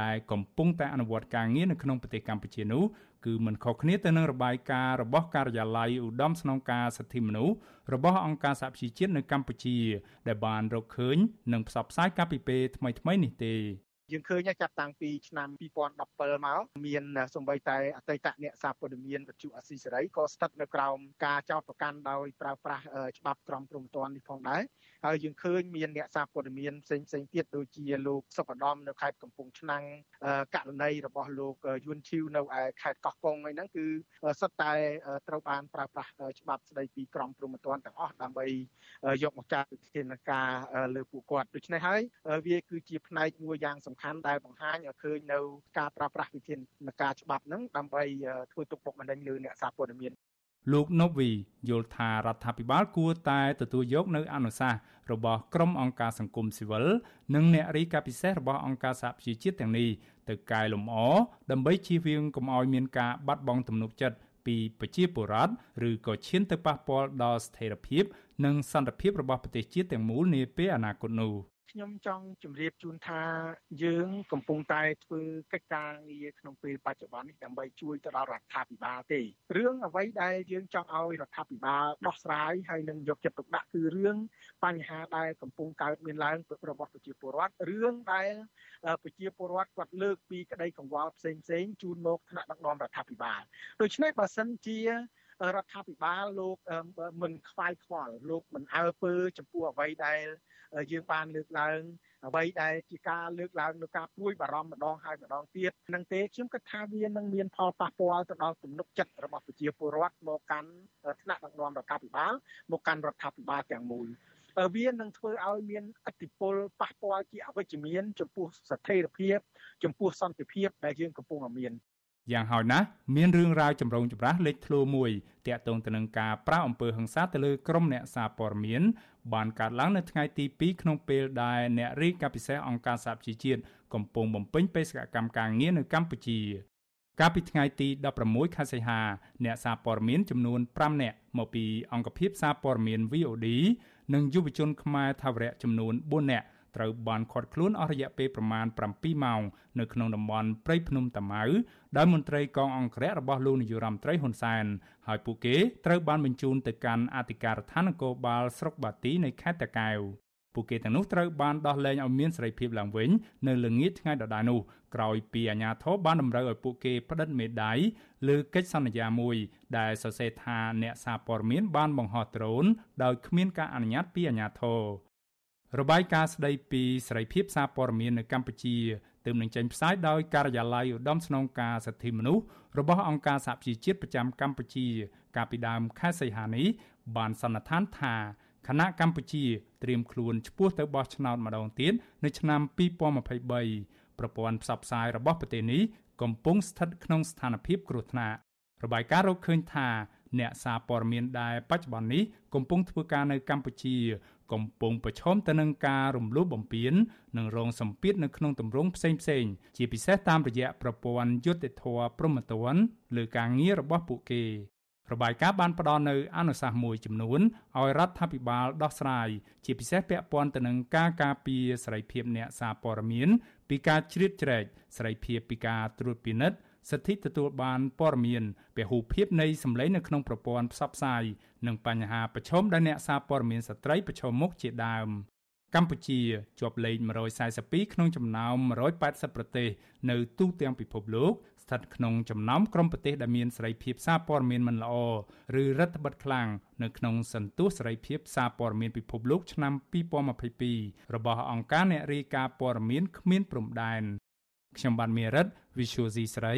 ដែលកំពុងតែអនុវត្តការងារនៅក្នុងប្រទេសកម្ពុជានោះគឺមិនខុសគ្នាទៅនឹងរបាយការណ៍របស់ការិយាល័យឧត្តមស្នងការសិទ្ធិមនុស្សរបស់អង្គការសហប្រជាជាតិនៅកម្ពុជា ដែលបានរកឃើញនិងផ្សព្វផ្សាយកាលពីពេលថ្មីៗនេះទេយើងឃើញចាប់តាំងពីឆ្នាំ2017មកមានសម្បីតែអតីតអ្នកសារព័ត៌មានវិទ្យុអស៊ីសេរីក៏ស្ថិតនៅក្រោមការចោទប្រកាន់ដោយប្រើប្រាស់ច្បាប់ក្រមព្រំប្រទាននេះផងដែរ ហើយយើងឃើញមានអ្នកសារព័ត៌មានផ្សេងផ្សេងទៀតដូចជាលោកសុកឧត្តមនៅខេត្តកំពង់ឆ្នាំងករណីរបស់លោកយួនឈីវនៅឯខេត្តកោះកុងហ្នឹងគឺសុទ្ធតែត្រូវបានប្រើប្រាស់ច្បាប់ស្តីពីក្រមព្រំប្រទានទាំងអស់ដើម្បីយកមកចាត់វិធានការលើពួកគាត់ដូច្នេះហើយវាគឺជាផ្នែកមួយយ៉ាងសំខាន់ដែលបង្ហាញឲ្យឃើញនៅការប្រើប្រាស់វិធានការច្បាប់ហ្នឹងដើម្បីធ្វើទុកបុកម្នេញលើអ្នកសារព័ត៌មាន លោកណូវីយល់ថារដ្ឋាភិបាលគួរតែទទួលយកនៅអនុសាសន៍របស់ក្រុមអង្គការសង្គមស៊ីវិលនិងអ្នករីកាពិសេសរបស់អង្គការសហប្រជាជាតិទាំងនេះទៅកែលម្អដើម្បីជៀសវាងកុំឲ្យមានការបាត់បង់ទំនុកចិត្តពីប្រជាពលរដ្ឋឬក៏ឈានទៅប៉ះពាល់ដល់ស្ថិរភាពនិងសន្តិភាពរបស់ប្រទេសជាតិទាំងមូលនាពេលអនាគតនោះ។ ខ្ញុំចង់ជម្រាបជូនថាយើង កំពុងតែធ្វើកិច្ចការងារក្នុងពេលបច្ចុប្បន្ននេះដើម្បីជួយទៅដល់រដ្ឋាភិបាលទេរឿងអ្វីដែលយើងចង់ឲ្យរដ្ឋាភិបាលដោះស្រាយហើយនឹងយកចិត្តទុកដាក់គឺរឿងបញ្ហាដែលកំពុងកើតមានឡើងរបស់ប្រជាពលរដ្ឋរឿងដែលប្រជាពលរដ្ឋគាត់លើកពីក្តីកង្វល់ផ្សេងផ្សេងជូនមកថ្នាក់ដឹកនាំរដ្ឋាភិបាលដូច្នេះបើសិនជារដ្ឋាភិបាលលោកមិនខ្វាយខ្វល់លោកមិនអើពើចំពោះអ្វីដែល យើងបានលើកឡើងអ្វីដែលជាការលើកឡើងនៅការព្រួយបារម្ភម្ដងហើយម្ដងទៀតនឹងទេខ្ញុំគិតថាវានឹងមានផលប៉ះពាល់ទៅដល់ទំនុកចិត្តរបស់ប្រជាពលរដ្ឋមកកាន់ថ្នាក់ដឹកនាំរដ្ឋាភិបាលមកកាន់រដ្ឋាភិបាលទាំងមូលវានឹងធ្វើឲ្យមានអតិពលប៉ះពាល់ជាអវិជ្ជមានចំពោះស្ថិរភាពចំពោះសន្តិភាពដែលយើងកំពុងមានយ៉ាងហោចណាស់មានរឿងរ៉ាវចម្រូងចម្រាសលេចធ្លោមួយតាក់ទងទៅនឹងការប្រាអំពើហិង្សាទៅលើក្រុមអ្នកសារព័ត៌មាន បានកើតឡើងនៅថ្ងៃទី2ក្នុងពេលដែលអ្នករាយការណ៍ពិសេសអង្គការសហជីវជាតិកំពុងបំពេញបេសកកម្មការងារនៅកម្ពុជាកាលពីថ្ងៃទី16ខែសីហាអ្នកសារព័ត៌មានចំនួន5នាក់មកពីអង្គភាពសារព័ត៌មាន VOD និងយុវជនខ្មែរថាវរៈចំនួន4នាក់ ត្រូវបានឃាត់ខ្លួនអស់រយៈពេលប្រមាណ7ម៉ោងនៅក្នុងតំបន់ព្រៃភ្នំតាម៉ៅដោយមន្ត្រីកងអង្គរៈរបស់លោកនាយរដ្ឋមន្ត្រីហ៊ុនសែនហើយពួកគេត្រូវបានបញ្ជូនទៅកាន់អធិការដ្ឋាននគរបាលស្រុកបាទីនៃខេត្តតាកែវពួកគេទាំងនោះត្រូវបានដោះលែងឲ្យមានសេរីភាពឡើងវិញនៅល្ងាចថ្ងៃដដែលនោះក្រោយពីអាជ្ញាធរបានតម្រូវឲ្យពួកគេផ្តិតមេដាយលើកិច្ចសន្យាមួយ ដែលសរសេរថាអ្នកសារព័ត៌មានបានបង្ហោះដ្រូនដោយគ្មានការអនុញ្ញាតពីអាជ្ញាធរ របាយការណ៍ស្ដីពីសេរីភាពសារព័ត៌មាននៅកម្ពុជាទើបនឹងចេញផ្សាយដោយការិយាល័យឧត្តមស្នងការសិទ្ធិមនុស្សរបស់អង្គការសហប្រជាជាតិប្រចាំកម្ពុជា កាលពីដើមខែសីហានេះបានសន្និដ្ឋានថាគណៈកម្ពុជាត្រៀមខ្លួនឈ្មោះទៅបោះឆ្នោតម្ដងទៀតនៅឆ្នាំ2023ប្រព័ន្ធផ្សព្វផ្សាយរបស់ប្រទេសនេះកំពុងស្ថិតក្នុងស្ថានភាពគ្រោះថ្នាក់របាយការណ៍រកឃើញថាអ្នកសារព័ត៌មានដែលបច្ចុប្បន្ននេះកំពុងធ្វើការនៅកម្ពុជា កំពុងប្រឈមទៅនឹងការរំលោភបំពាននិងរងសម្ពាធនៅក្នុងទម្រង់ផ្សេងផ្សេងជាពិសេសតាមរយៈប្រព័ន្ធយុត្តិធម៌ព្រហ្មទណ្ឌលើការងាររបស់ពួកគេរបាយការណ៍បានផ្ដល់នៅអនុសាសន៍មួយចំនួនឲ្យរដ្ឋាភិបាលដោះស្រាយជាពិសេសពាក់ព័ន្ធទៅនឹងការការពារសេរីភាពអ្នកសារព័ត៌មានពីការជ្រៀតជ្រែកសេរីភាពពីការត្រួតពិនិត្យ សិទ្ធិទទួលបានព័ត៌មានពហុភាពនៃសម្លេងនៅក្នុងប្រព័ន្ធផ្សព្វផ្សាយនិងបញ្ហាប្រឈមដែលអ្នកសារព័ត៌មានស្ត្រីប្រឈមមុខជាដើមកម្ពុជាជាប់លេខ142ក្នុងចំណោម180ប្រទេសនៅទូទាំងពិភពលោកស្ថិតក្នុងចំណោមក្រុមប្រទេសដែលមានសេរីភាពសារព័ត៌មានមិនល្អឬរដ្ឋបិទខ្លាំងនៅក្នុងសន្ទុះសេរីភាពសារព័ត៌មានពិភពលោកឆ្នាំ2022របស់អង្គការអ្នករាយការណ៍ព័ត៌មានគ្មានព្រំដែន ខ្ញុំបានមេរិត Visual C ស្រី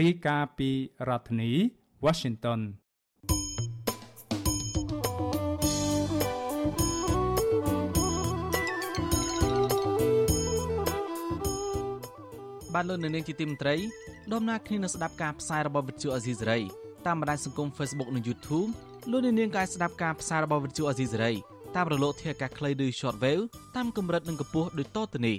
រាយការណ៍ពីរដ្ឋធានី Washington បានលោកនៅនាងជាទីមត្រីដំណើរគ្នានឹងស្ដាប់ការផ្សាយរបស់វិទ្យុអេស៊ីសេរីតាមបណ្ដាញសង្គម Facebook និង YouTube លោកនៅនាងក៏អាចស្ដាប់ការផ្សាយរបស់វិទ្យុអេស៊ីសេរីតាមរលកធាតុអាកាសខ្លីឬ Shortwave តាមកម្រិតនិងកម្ពស់ដូចតទៅនេះ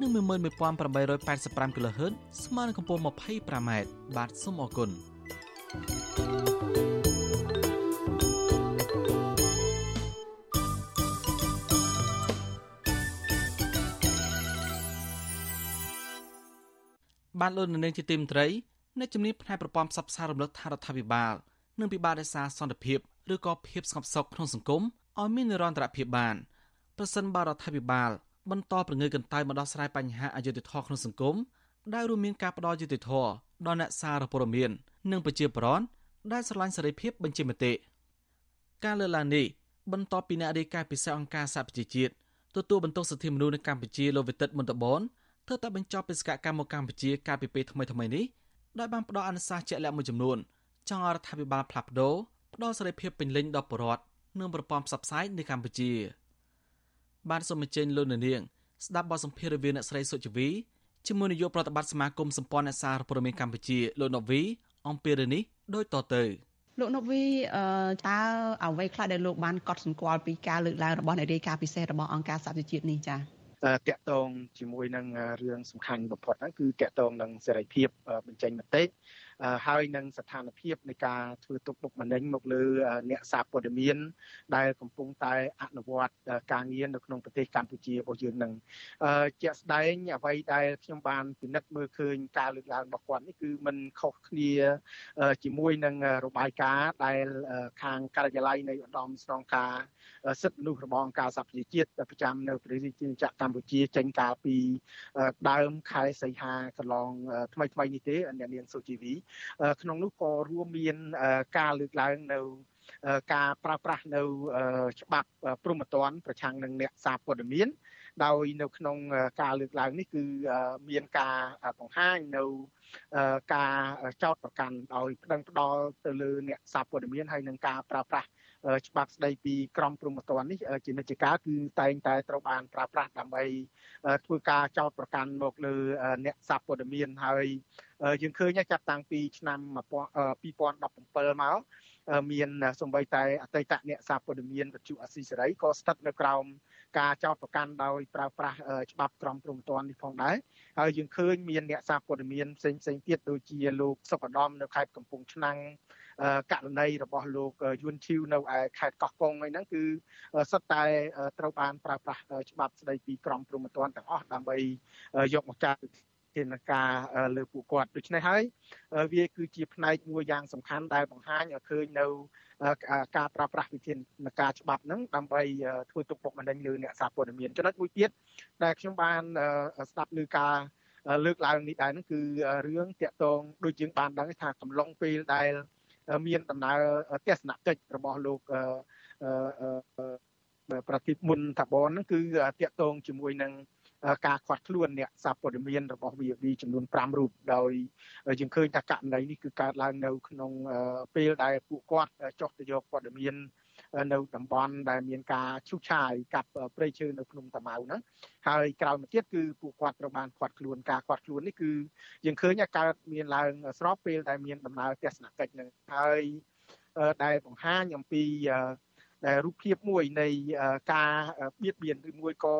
និង11885 kHz ស្មើនឹងកម្ពស់ 25m បាទសូមអរគុណបានលោកនៅនឹងជាទីមត្រីនៅជំនាញផ្នែកប្រព័ន្ធផ្សព្វផ្សាយរំលឹកថារដ្ឋាភិបាលនិងពិបាលរក្សាសន្តិភាពឬក៏ភាពស្ងប់សុខក្នុងសង្គមឲ្យមាននិរន្តរភាពបានប្រសិនបើរដ្ឋាភិបាល បន្តប្រងើយកន្តើយមកដោះស្រាយបញ្ហាអយុត្តិធម៌ក្នុងសង្គមដែលរួមមានការផ្ដល់យុត្តិធម៌ដល់អ្នកសារព័ត៌មាន និងប្រជាពលរដ្ឋដែលស្រឡាញ់សេរីភាពបញ្ចេញមតិការលើកឡើងនេះបន្ទាប់ពីអ្នករាយការណ៍ពិសេសអង្គការសហប្រជាជាតិទទួលបន្ទុកសិទ្ធិមនុស្សនៅកម្ពុជាលោកវិទិតមន្តបនធ្វើតែបញ្ចប់បេសកកម្មមកកម្ពុជាកាលពីពេលថ្មីៗនេះដោយបានផ្ដល់អនុសាសន៍ជាក់លាក់មួយចំនួនចង់ឲ្យរដ្ឋាភិបាលផ្លាស់ប្ដូរផ្ដល់សេរីភាពពេញលេញដល់ប្រជាពលរដ្ឋនិងប្រព័ន្ធផ្សព្វផ្សាយនៅកម្ពុជា បានសូមអញ្ជើញលោកនាងស្ដាប់បទសម្ភាសន៍រវាងអ្នកស្រីសុជីវីជាមួយនាយកប្រតិបត្តិសមាគមសម្ព័ន្ធអ្នកសារព័ត៌មានកម្ពុជាលោកណូវីអំពីរឿងនេះដូចតទៅលោកណូវីតើអ្វីខ្លះដែលលោកបានកត់សម្គាល់ពីការលើកឡើងរបស់អ្នករាយការណ៍ពិសេសរបស់អង្គការសហប្រជាជាតិនេះចា៎តកតងជាមួយនឹងរឿងសំខាន់បំផុតហ្នឹងគឺតកតងនឹងសេរីភាពបញ្ចេញមតិហើយនឹងស្ថានភាពនៃការធ្វើទុកបុកម្នេញមកលើអ្នកសារព័ត៌មាន ដែលកំពុងតែអនុវត្តការងារនៅក្នុងប្រទេសកម្ពុជារបស់យើងនឹងជាក់ស្ដែងអ្វីដែលខ្ញុំបានពិនិត្យមើលឃើញការលើកឡើងរបស់គាត់នេះគឺมันខុសគ្នាជាមួយនឹងរបាយការណ៍ដែលខាងការិយាល័យនៃឧត្តមស្នងការសិទ្ធិមនុស្សរបស់អង្គការសហប្រជាជាតិប្រចាំនៅប្រទេសជាចក្រកម្ពុជាចេញកាលពីដើមខែសីហាកន្លងថ្មីថ្មីនេះទេអ្នកនាងសុជីវីក្នុងនោះក៏រួមមានការលើកឡើងនៅការប្រើប្រាស់នៅច្បាប់ព្រហ្មទណ្ឌប្រឆាំងនឹងអ្នកសារព័ត៌មានដោយនៅក្នុងការលើកឡើងនេះគឺមានការបង្ហាញនៅការចោតប្រកាន់ដោយប្តឹងផ្ដាល់ទៅលើអ្នកសារព័ត៌មានហើយនឹងការប្រើប្រាស់ ច្បាប់ស្ដីពីក្រមព្រហ្មទណ្ឌនេះជានិច្ចកាលគឺតែងតែត្រូវបានប្រើប្រាស់ដើម្បីធ្វើការចោទប្រកាន់មកលើអ្នកសារព័ត៌មានហើយយើងឃើញចាប់តាំងពីឆ្នាំ2017មកមានសំបីតែអតីតអ្នកសារព័ត៌មានវិទ្យុអស៊ីសេរីក៏ស្ថិតនៅក្រោមការចោទប្រកាន់ដោយប្រើប្រាស់ច្បាប់ក្រមព្រំប្រទាននេះផងដែរហើយយើងឃើញមានអ្នកសារព័ត៌មានផ្សេងផ្សេងទៀតដូចជាលោកសុកឧត្តមនៅខេត្តកំពង់ឆ្នាំង ករណីរបស់លោកយួនឈីវនៅឯខេត្តកោះកុងហ្នឹងគឺសុទ្ធតែត្រូវបានប្រើប្រាស់ច្បាប់ស្ដីពីក្រមព្រំប្រទានទាំងអស់ដើម្បីយកមកចាត់ធានការលើពួកគាត់ដូច្នេះហើយវាគឺជាផ្នែកមួយយ៉ាងសំខាន់ដែលបង្ហាញឲ្យឃើញនៅការប្រើប្រាស់វិធានការច្បាប់ហ្នឹងដើម្បីធ្វើទុកបុកម្នេញលើអ្នកសារព័ត៌មានចំណុចមួយទៀតដែលខ្ញុំបានស្ដាប់លើការលើកឡើងនេះដែរហ្នឹងគឺរឿងតាក់ទងដូចយើងបានដឹងថាកំឡុងពេលដែល មានដំណើរទស្សនកិច្ចរបស់លោកប្រតិមុនតាបនហ្នឹងគឺតាក់ទងជាមួយនឹងការខាត់ខ្លួនអ្នកសារព័ត៌មានរបស់ VV ចំនួន5រូបដោយយើងឃើញថាករណីនេះគឺកើតឡើងនៅក្នុងពេលដែលពួកគាត់ចុះទៅយកព័ត៌មាន នៅតំបន់ដែលមានការឈូសឆាយកាប់ព្រៃឈើនៅភ្នំតាម៉ៅហ្នឹងហើយក្រោយមកទៀតគឺពួកគាត់ត្រូវបានខាត់ខ្លួនការខាត់ខ្លួននេះគឺយើងឃើញថាកើតមានឡើងស្របពេលដែលមានដំណើរទស្សនកិច្ចហ្នឹងហើយដែលបង្ហាញអំពី ដែលរូបភាពមួយនៃការបៀតបៀនឬមួយក៏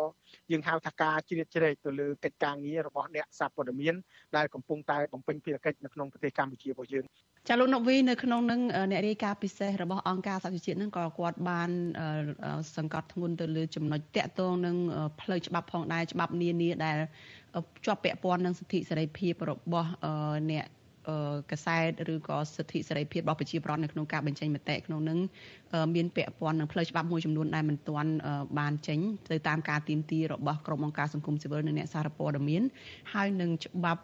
យើងហៅថាការជ្រៀតជ្រែកទៅលើកិច្ចការងាររបស់អ្នកសារព័ត៌មានដែលកំពុងតែបំពេញភារកិច្ចនៅក្នុងប្រទេសកម្ពុជារបស់យើងចាលោកណូវីនៅក្នុងនឹងអ្នករាយការណ៍ពិសេសរបស់អង្គការសហជីវជាតិនឹងក៏គាត់បានសង្កត់ធ្ងន់ទៅលើចំណុចតាក់ទងនឹងផ្លូវច្បាប់ផងដែរច្បាប់នានាដែលជាប់ពាក់ព័ន្ធនឹងសិទ្ធិសេរីភាពរបស់អ្នក កសែតឬក៏សិទ្ធិសេរីភាពរបស់ប្រជាប្រដ្ឋនៅក្នុងការបញ្ចេញមតិក្នុងនឹងមានពាក់ព័ន្ធនឹងផ្លូវច្បាប់មួយចំនួនដែលមិនទាន់បានចេញទៅតាមការទៀមទីរបស់ក្រុមអង្គការសង្គមស៊ីវិលនិងអ្នកសារព័ត៌មានហើយនឹងច្បាប់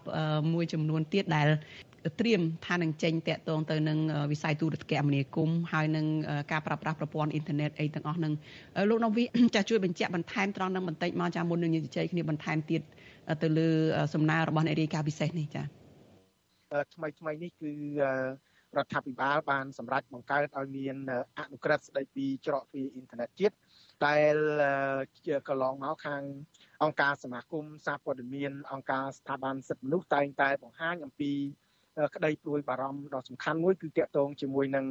មួយចំនួនទៀតដែលត្រៀមថានឹងចេញតាក់ទងទៅនឹងវិស័យទូរគមនាគមន៍ហើយនឹងការប្រើប្រាស់ប្រព័ន្ធអ៊ីនធឺណិតអីទាំងអស់នឹងលោកណូវីចាជួយបញ្ជាក់បន្ថែមត្រង់នឹងបន្តិចមកចាមុននឹងនិយាយគ្នាបន្ថែមទៀតទៅលើសំណើរបស់អ្នករាយការណ៍ពិសេសនេះចា ថ្មីថ្មីនេះគឺរដ្ឋាភិបាលបានសម្រេចបង្កើតឲ្យមានអនុក្រឹត្យស្តីពីច្រកទ្វារអ៊ីនធឺណិតជាតិដែលកន្លងមកខាងអង្គការសមាគមសារព័ត៌មានអង្គការស្ថាប័នសិទ្ធិមនុស្សតែងតែបង្ហាញអំពីក្តីព្រួយបារម្ភដ៏សំខាន់មួយគឺតាក់ទងជាមួយនឹង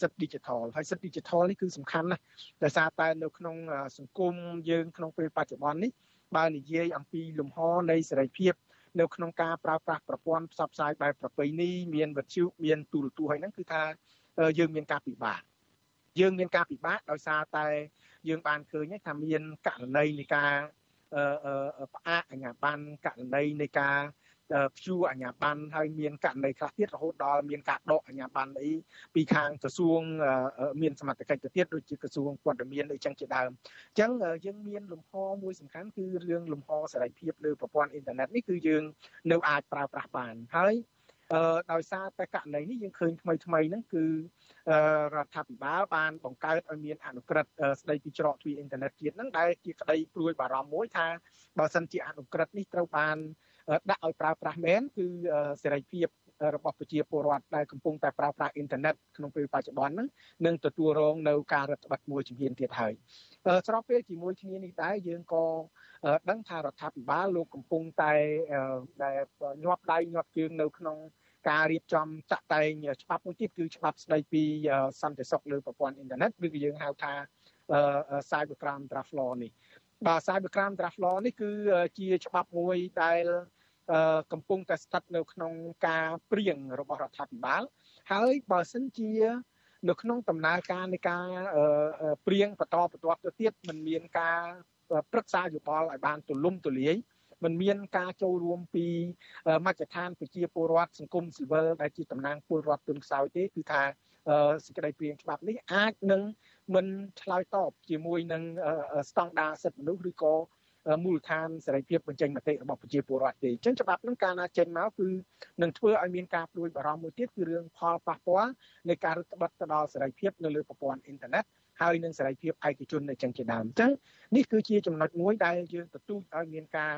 សិទ្ធិ digital ហើយសិទ្ធិ digital នេះគឺសំខាន់ណាស់ដោយសារតែនៅក្នុងសង្គមយើងក្នុងពេលបច្ចុប្បន្ននេះបើនិយាយអំពីលំហនៃសេរីភាព នៅក្នុងការប្រើប្រាស់ប្រព័ន្ធផ្សព្វផ្សាយបែបប្រពៃណីមានវិទ្យុមានទូរទស្សន៍ហើយហ្នឹងគឺថាយើងមានការពិបាកយើងមានការពិបាកដោយសារតែយើងបានឃើញថាមានករណីនៃការផ្អាកអាជ្ញាប័ណ្ណករណីនៃការ ព្យួរអាជ្ញាប័ណ្ណហើយមានករណីខ្លះទៀតរហូតដល់មានការដកអាជ្ញាប័ណ្ណអីពីខាងក្រសួងមានសមត្ថកិច្ចទៅទៀតដូចជាក្រសួងព័ត៌មានអីចឹងជាដើមអញ្ចឹងយើងមានលំហមួយសំខាន់គឺរឿងលំហសេរីភាពលើប្រព័ន្ធអ៊ីនធឺណិតនេះគឺយើងនៅអាចប្រើប្រាស់បានហើយអឺដោយសារតែករណីនេះយើងឃើញថ្មីថ្មីហ្នឹងគឺរដ្ឋាភិបាលបានបង្កើតឲ្យមានអនុក្រឹត្យស្ដីពីច្រកទ្វារអ៊ីនធឺណិតជាតិហ្នឹងដែលជាក្តីព្រួយបារម្ភមួយថាបើសិនជាអនុក្រឹត្យនេះត្រូវបាន ដាក់ឲ្យប្រើប្រាស់មែនគឺសេរីភាពរបស់ប្រជាពលរដ្ឋដែលកំពុងតែប្រើប្រាស់អ៊ីនធឺណិតក្នុងពេលបច្ចុប្បន្នហ្នឹងនឹងទទួលរងនៅការរដ្ឋបတ်មួយជំហានទៀតហើយស្របពេលជាមួយគ្នានេះដែរយើងក៏ដឹងថារដ្ឋាភិបាលលោកកំពុងតែដែលញាប់ដៃញាប់ជើងនៅក្នុងការរៀបចំចាក់តែងច្បាប់មួយទៀតគឺច្បាប់ស្ដីពីសន្តិសុខលើប្រព័ន្ធអ៊ីនធឺណិតឬក៏យើងហៅថា Cyber Crime Draft Law នេះបាទ Cyber Crime Draft Law នេះគឺជាច្បាប់មួយដែល កំពុងតែស្ថិតនៅក្នុងការព្រៀងរបស់រដ្ឋាភិបាលហើយបើសិនជានៅក្នុងដំណើរការនៃការព្រៀងបន្តបន្ទាប់ទៅទៀតมันមានការប្រឹក្សាយោបល់ឲ្យបានទូលំទូលាយมันមានការចូលរួមពីមជ្ឈដ្ឋានប្រជាពលរដ្ឋសង្គមស៊ីវិលដែលជាតំណាងពលរដ្ឋទុនខ្សោយទេគឺថាសេចក្តីព្រៀងច្បាប់នេះអាចនឹងមិនឆ្លើយតបជាមួយនឹងស្តង់ដារសិទ្ធិមនុស្សឬក៏ មូលដ្ឋានសេរីភាពបញ្ចេញមតិរបស់ប្រជាពលរដ្ឋទេអញ្ចឹងច្បាប់នឹងកាលណាចេញមកគឺនឹងធ្វើឲ្យមានការព្រួយបារម្ភមួយទៀតគឺរឿងផលប៉ះពាល់នៃការរឹតបន្តឹងទៅដល់សេរីភាពនៅលើប្រព័ន្ធអ៊ីនធឺណិតហើយនឹងសេរីភាពឯកជននៅចឹងជាដើមអញ្ចឹងនេះគឺជាចំណុចមួយដែលយើងទទូចឲ្យមានការ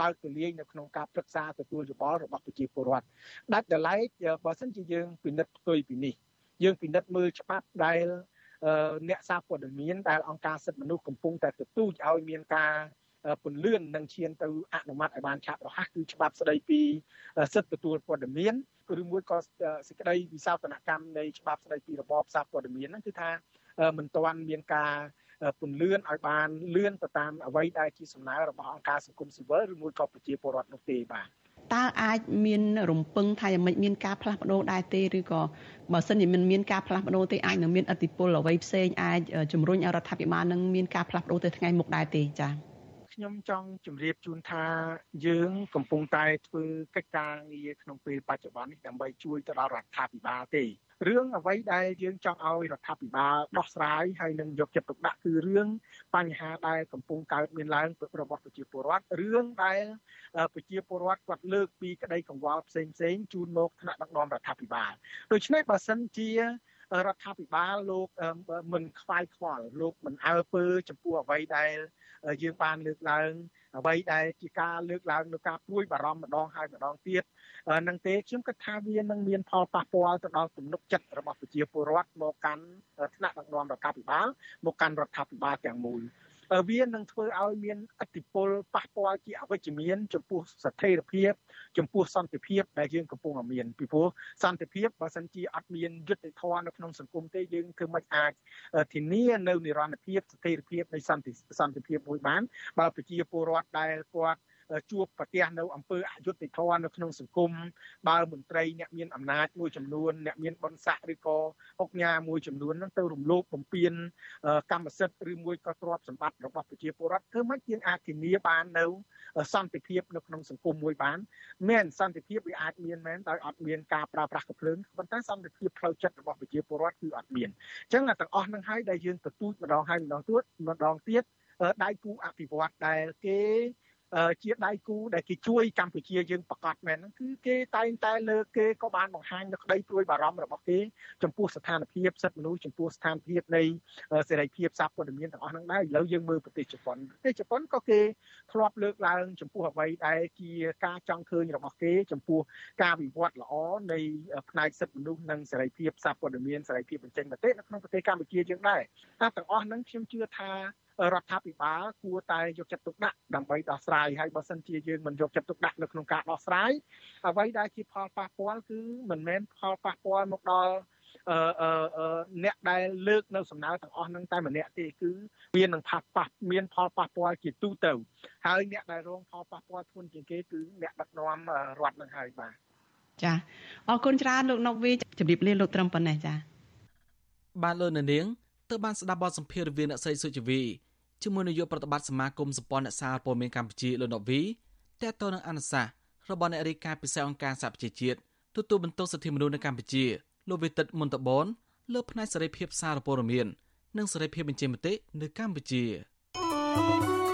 បើកទូលាយនៅក្នុងការប្រឹក្សាទទួលយោបល់របស់ប្រជាពលរដ្ឋដាច់ដライបើសិនជាយើងពិនិត្យផ្ទុយពីនេះយើងពិនិត្យមើលច្បាប់ដែលអ្នកសារព័ត៌មានដែលអង្គការសិទ្ធិមនុស្សកំពុងតែទទូចឲ្យមានការ ពន្លឿននឹងឈានទៅអនុម័តឲ្យបានឆាប់រហ័សគឺច្បាប់ស្ដីពីសិទ្ធិទទួលព័ត៌មានឬមួយក៏សេចក្តីវិសោធនកម្មនៃច្បាប់ស្ដីពីរបបសារព័ត៌មានហ្នឹងគឺថាមិនទាន់មានការពន្លឿនឲ្យបានលឿនទៅតាមអ្វីដែលជាសំណើរបស់អង្គការសង្គមស៊ីវិលឬមួយក៏ប្រជាពលរដ្ឋនោះទេបាទតើអាចមានរំពឹងថាយ៉ាងម៉េចមានការផ្លាស់ប្ដូរដែរទេឬក៏បើសិនជាមិនមានការផ្លាស់ប្ដូរទេអាចនឹងមានអតិពលអ្វីផ្សេងអាចជំរុញឲ្យរដ្ឋាភិបាលនឹងមានការផ្លាស់ប្ដូរទៅថ្ងៃមុខដែរទេចា៎ ខ្ញុំចង់ជម្រាបជូនថាយើង កំពុងតែធ្វើកិច្ចការងារក្នុងពេលបច្ចុប្បន្ននេះដើម្បីជួយទៅដល់រដ្ឋាភិបាលទេរឿងអ្វីដែលយើងចង់ឲ្យរដ្ឋាភិបាលដោះស្រាយហើយនឹងយកចិត្តទុកដាក់គឺរឿងបញ្ហាដែលកំពុងកើតមានឡើងរបស់ប្រជាពលរដ្ឋរឿងដែលប្រជាពលរដ្ឋគាត់លើកពីក្តីកង្វល់ផ្សេងផ្សេងជូនមកថ្នាក់ដឹកនាំរដ្ឋាភិបាលដូច្នេះបើសិនជារដ្ឋាភិបាលលោកមិនខ្វាយខ្វល់លោកមិនអើពើចំពោះអ្វីដែល យើងបានលើកឡើងអ្វីដែលជាការលើកឡើងនៅការព្រួយបារម្ភម្ដងហើយម្ដងទៀតនឹងទេខ្ញុំគិតថាវានឹងមានផលប៉ះពាល់ទៅដល់ទំនុកចិត្តរបស់ប្រជាពលរដ្ឋមកកាន់ថ្នាក់ដឹកនាំរដ្ឋាភិបាលមកកាន់រដ្ឋាភិបាលទាំងមូល វានឹងធ្វើឲ្យមានអតិពលប៉ះពាល់ជាអវិជ្ជមាន ចំពោះស្ថិរភាព ចំពោះសន្តិភាពដែលយើងកំពុងតែមានពីព្រោះសន្តិភាពបើសិនជាអត់មានយុត្តិធម៌នៅក្នុងសង្គមទេយើងធ្វើមិនអាចធានានៅនិរន្តរភាពស្ថិរភាពនៃសន្តិសន្តិភាពមួយបានបើប្រជាពលរដ្ឋដែលគាត់ ជួបប្រទះនៅអំពើអយុត្តិធម៌នៅក្នុងសង្គមបើមន្ត្រីអ្នកមានអំណាចមួយចំនួនអ្នកមានបុណ្យស័ក្តិឬក៏អុកញ៉ាមួយចំនួនហ្នឹងទៅរំលោភបំពានកម្មសិទ្ធិឬមួយក៏ទ្រព្យសម្បត្តិរបស់ប្រជាពលរដ្ឋធ្វើម៉េចយើងអាចធានាបាននៅសន្តិភាពនៅក្នុងសង្គមមួយបានមែនសន្តិភាពវាអាចមានមែនដោយអត់មានការប្រើប្រាស់កំភ្លើងប៉ុន្តែសន្តិភាពផ្លូវចិត្តរបស់ប្រជាពលរដ្ឋគឺអត់មានអញ្ចឹងទាំងអស់នឹងហើយដែលយើងទទូចម្ដងហើយម្ដងទៀតម្ដងទៀតដៃគូអភិវឌ្ឍដែលគេ ជាដៃគូដែលគេជួយកម្ពុជាយើងប្រកាសមែនហ្នឹងគឺគេតែងតែលើកគេក៏បានបង្ហាញនៅក្តីព្រួយបារម្ភរបស់គេចំពោះស្ថានភាពសិទ្ធិមនុស្សចំពោះស្ថានភាពនៃសេរីភាពសារព័ត៌មានទាំងអស់ហ្នឹងដែរឥឡូវយើងមើលប្រទេសជប៉ុនប្រទេសជប៉ុនក៏គេធ្លាប់លើកឡើងចំពោះអ្វីដែលជាការចង់ឃើញរបស់គេចំពោះការវិវត្តល្អនៃផ្នែកសិទ្ធិមនុស្សនិងសេរីភាពសារព័ត៌មានសេរីភាពបញ្ចេញមតិនៅក្នុងប្រទេសកម្ពុជាយើងដែរតែទាំងអស់ហ្នឹងខ្ញុំជឿថា រដ្ឋាភិបាលគួរតែយកចិត្តទុកដាក់ដើម្បីដោះស្រាយហើយបើសិនជាយើងមិនយកចិត្តទុកដាក់នៅក្នុងការដោះស្រាយអ្វីដែលជាផលប៉ះពាល់គឺមិនមែនផលប៉ះពាល់មកដល់អឺអឺអ្នកដែលលើកនៅសំណើទាំងអស់នឹងតែម្នាក់ទេគឺវានឹងផាសប៉ះមានផលប៉ះពាល់ជាទូទៅហើយអ្នកដែលរងផលប៉ះពាល់ធ្ងន់ជាងគេគឺអ្នកដឹកនាំរដ្ឋនឹងហើយបាទចាអរគុណច្រើនលោកណុកវីជម្រាបលាលោកត្រឹមប៉ុណ្ណេះចាបាទលោកនាង ទើបបានស្ដាប់បទសម្ភាសន៍រវាងអ្នកស្រីសុជីវីជាមួយនាយកប្រតិបត្តិសមាគមសម្ព័ន្ធអ្នកសារព័ត៌មានកម្ពុជាលោកណូវីតើតើនឹងអនុសាសន៍របស់អ្នករាយការណ៍ពិសេសអង្គការសហប្រជាជាតិទទួលបន្ទុកសិទ្ធិមនុស្សនៅកម្ពុជាលោកវិទិតមុនតបនលើផ្នែកសេរីភាពសារព័ត៌មាន និងសេរីភាពបញ្ចេញមតិនៅកម្ពុជា thank you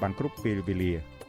បានគ្រប់ពេលវេលា។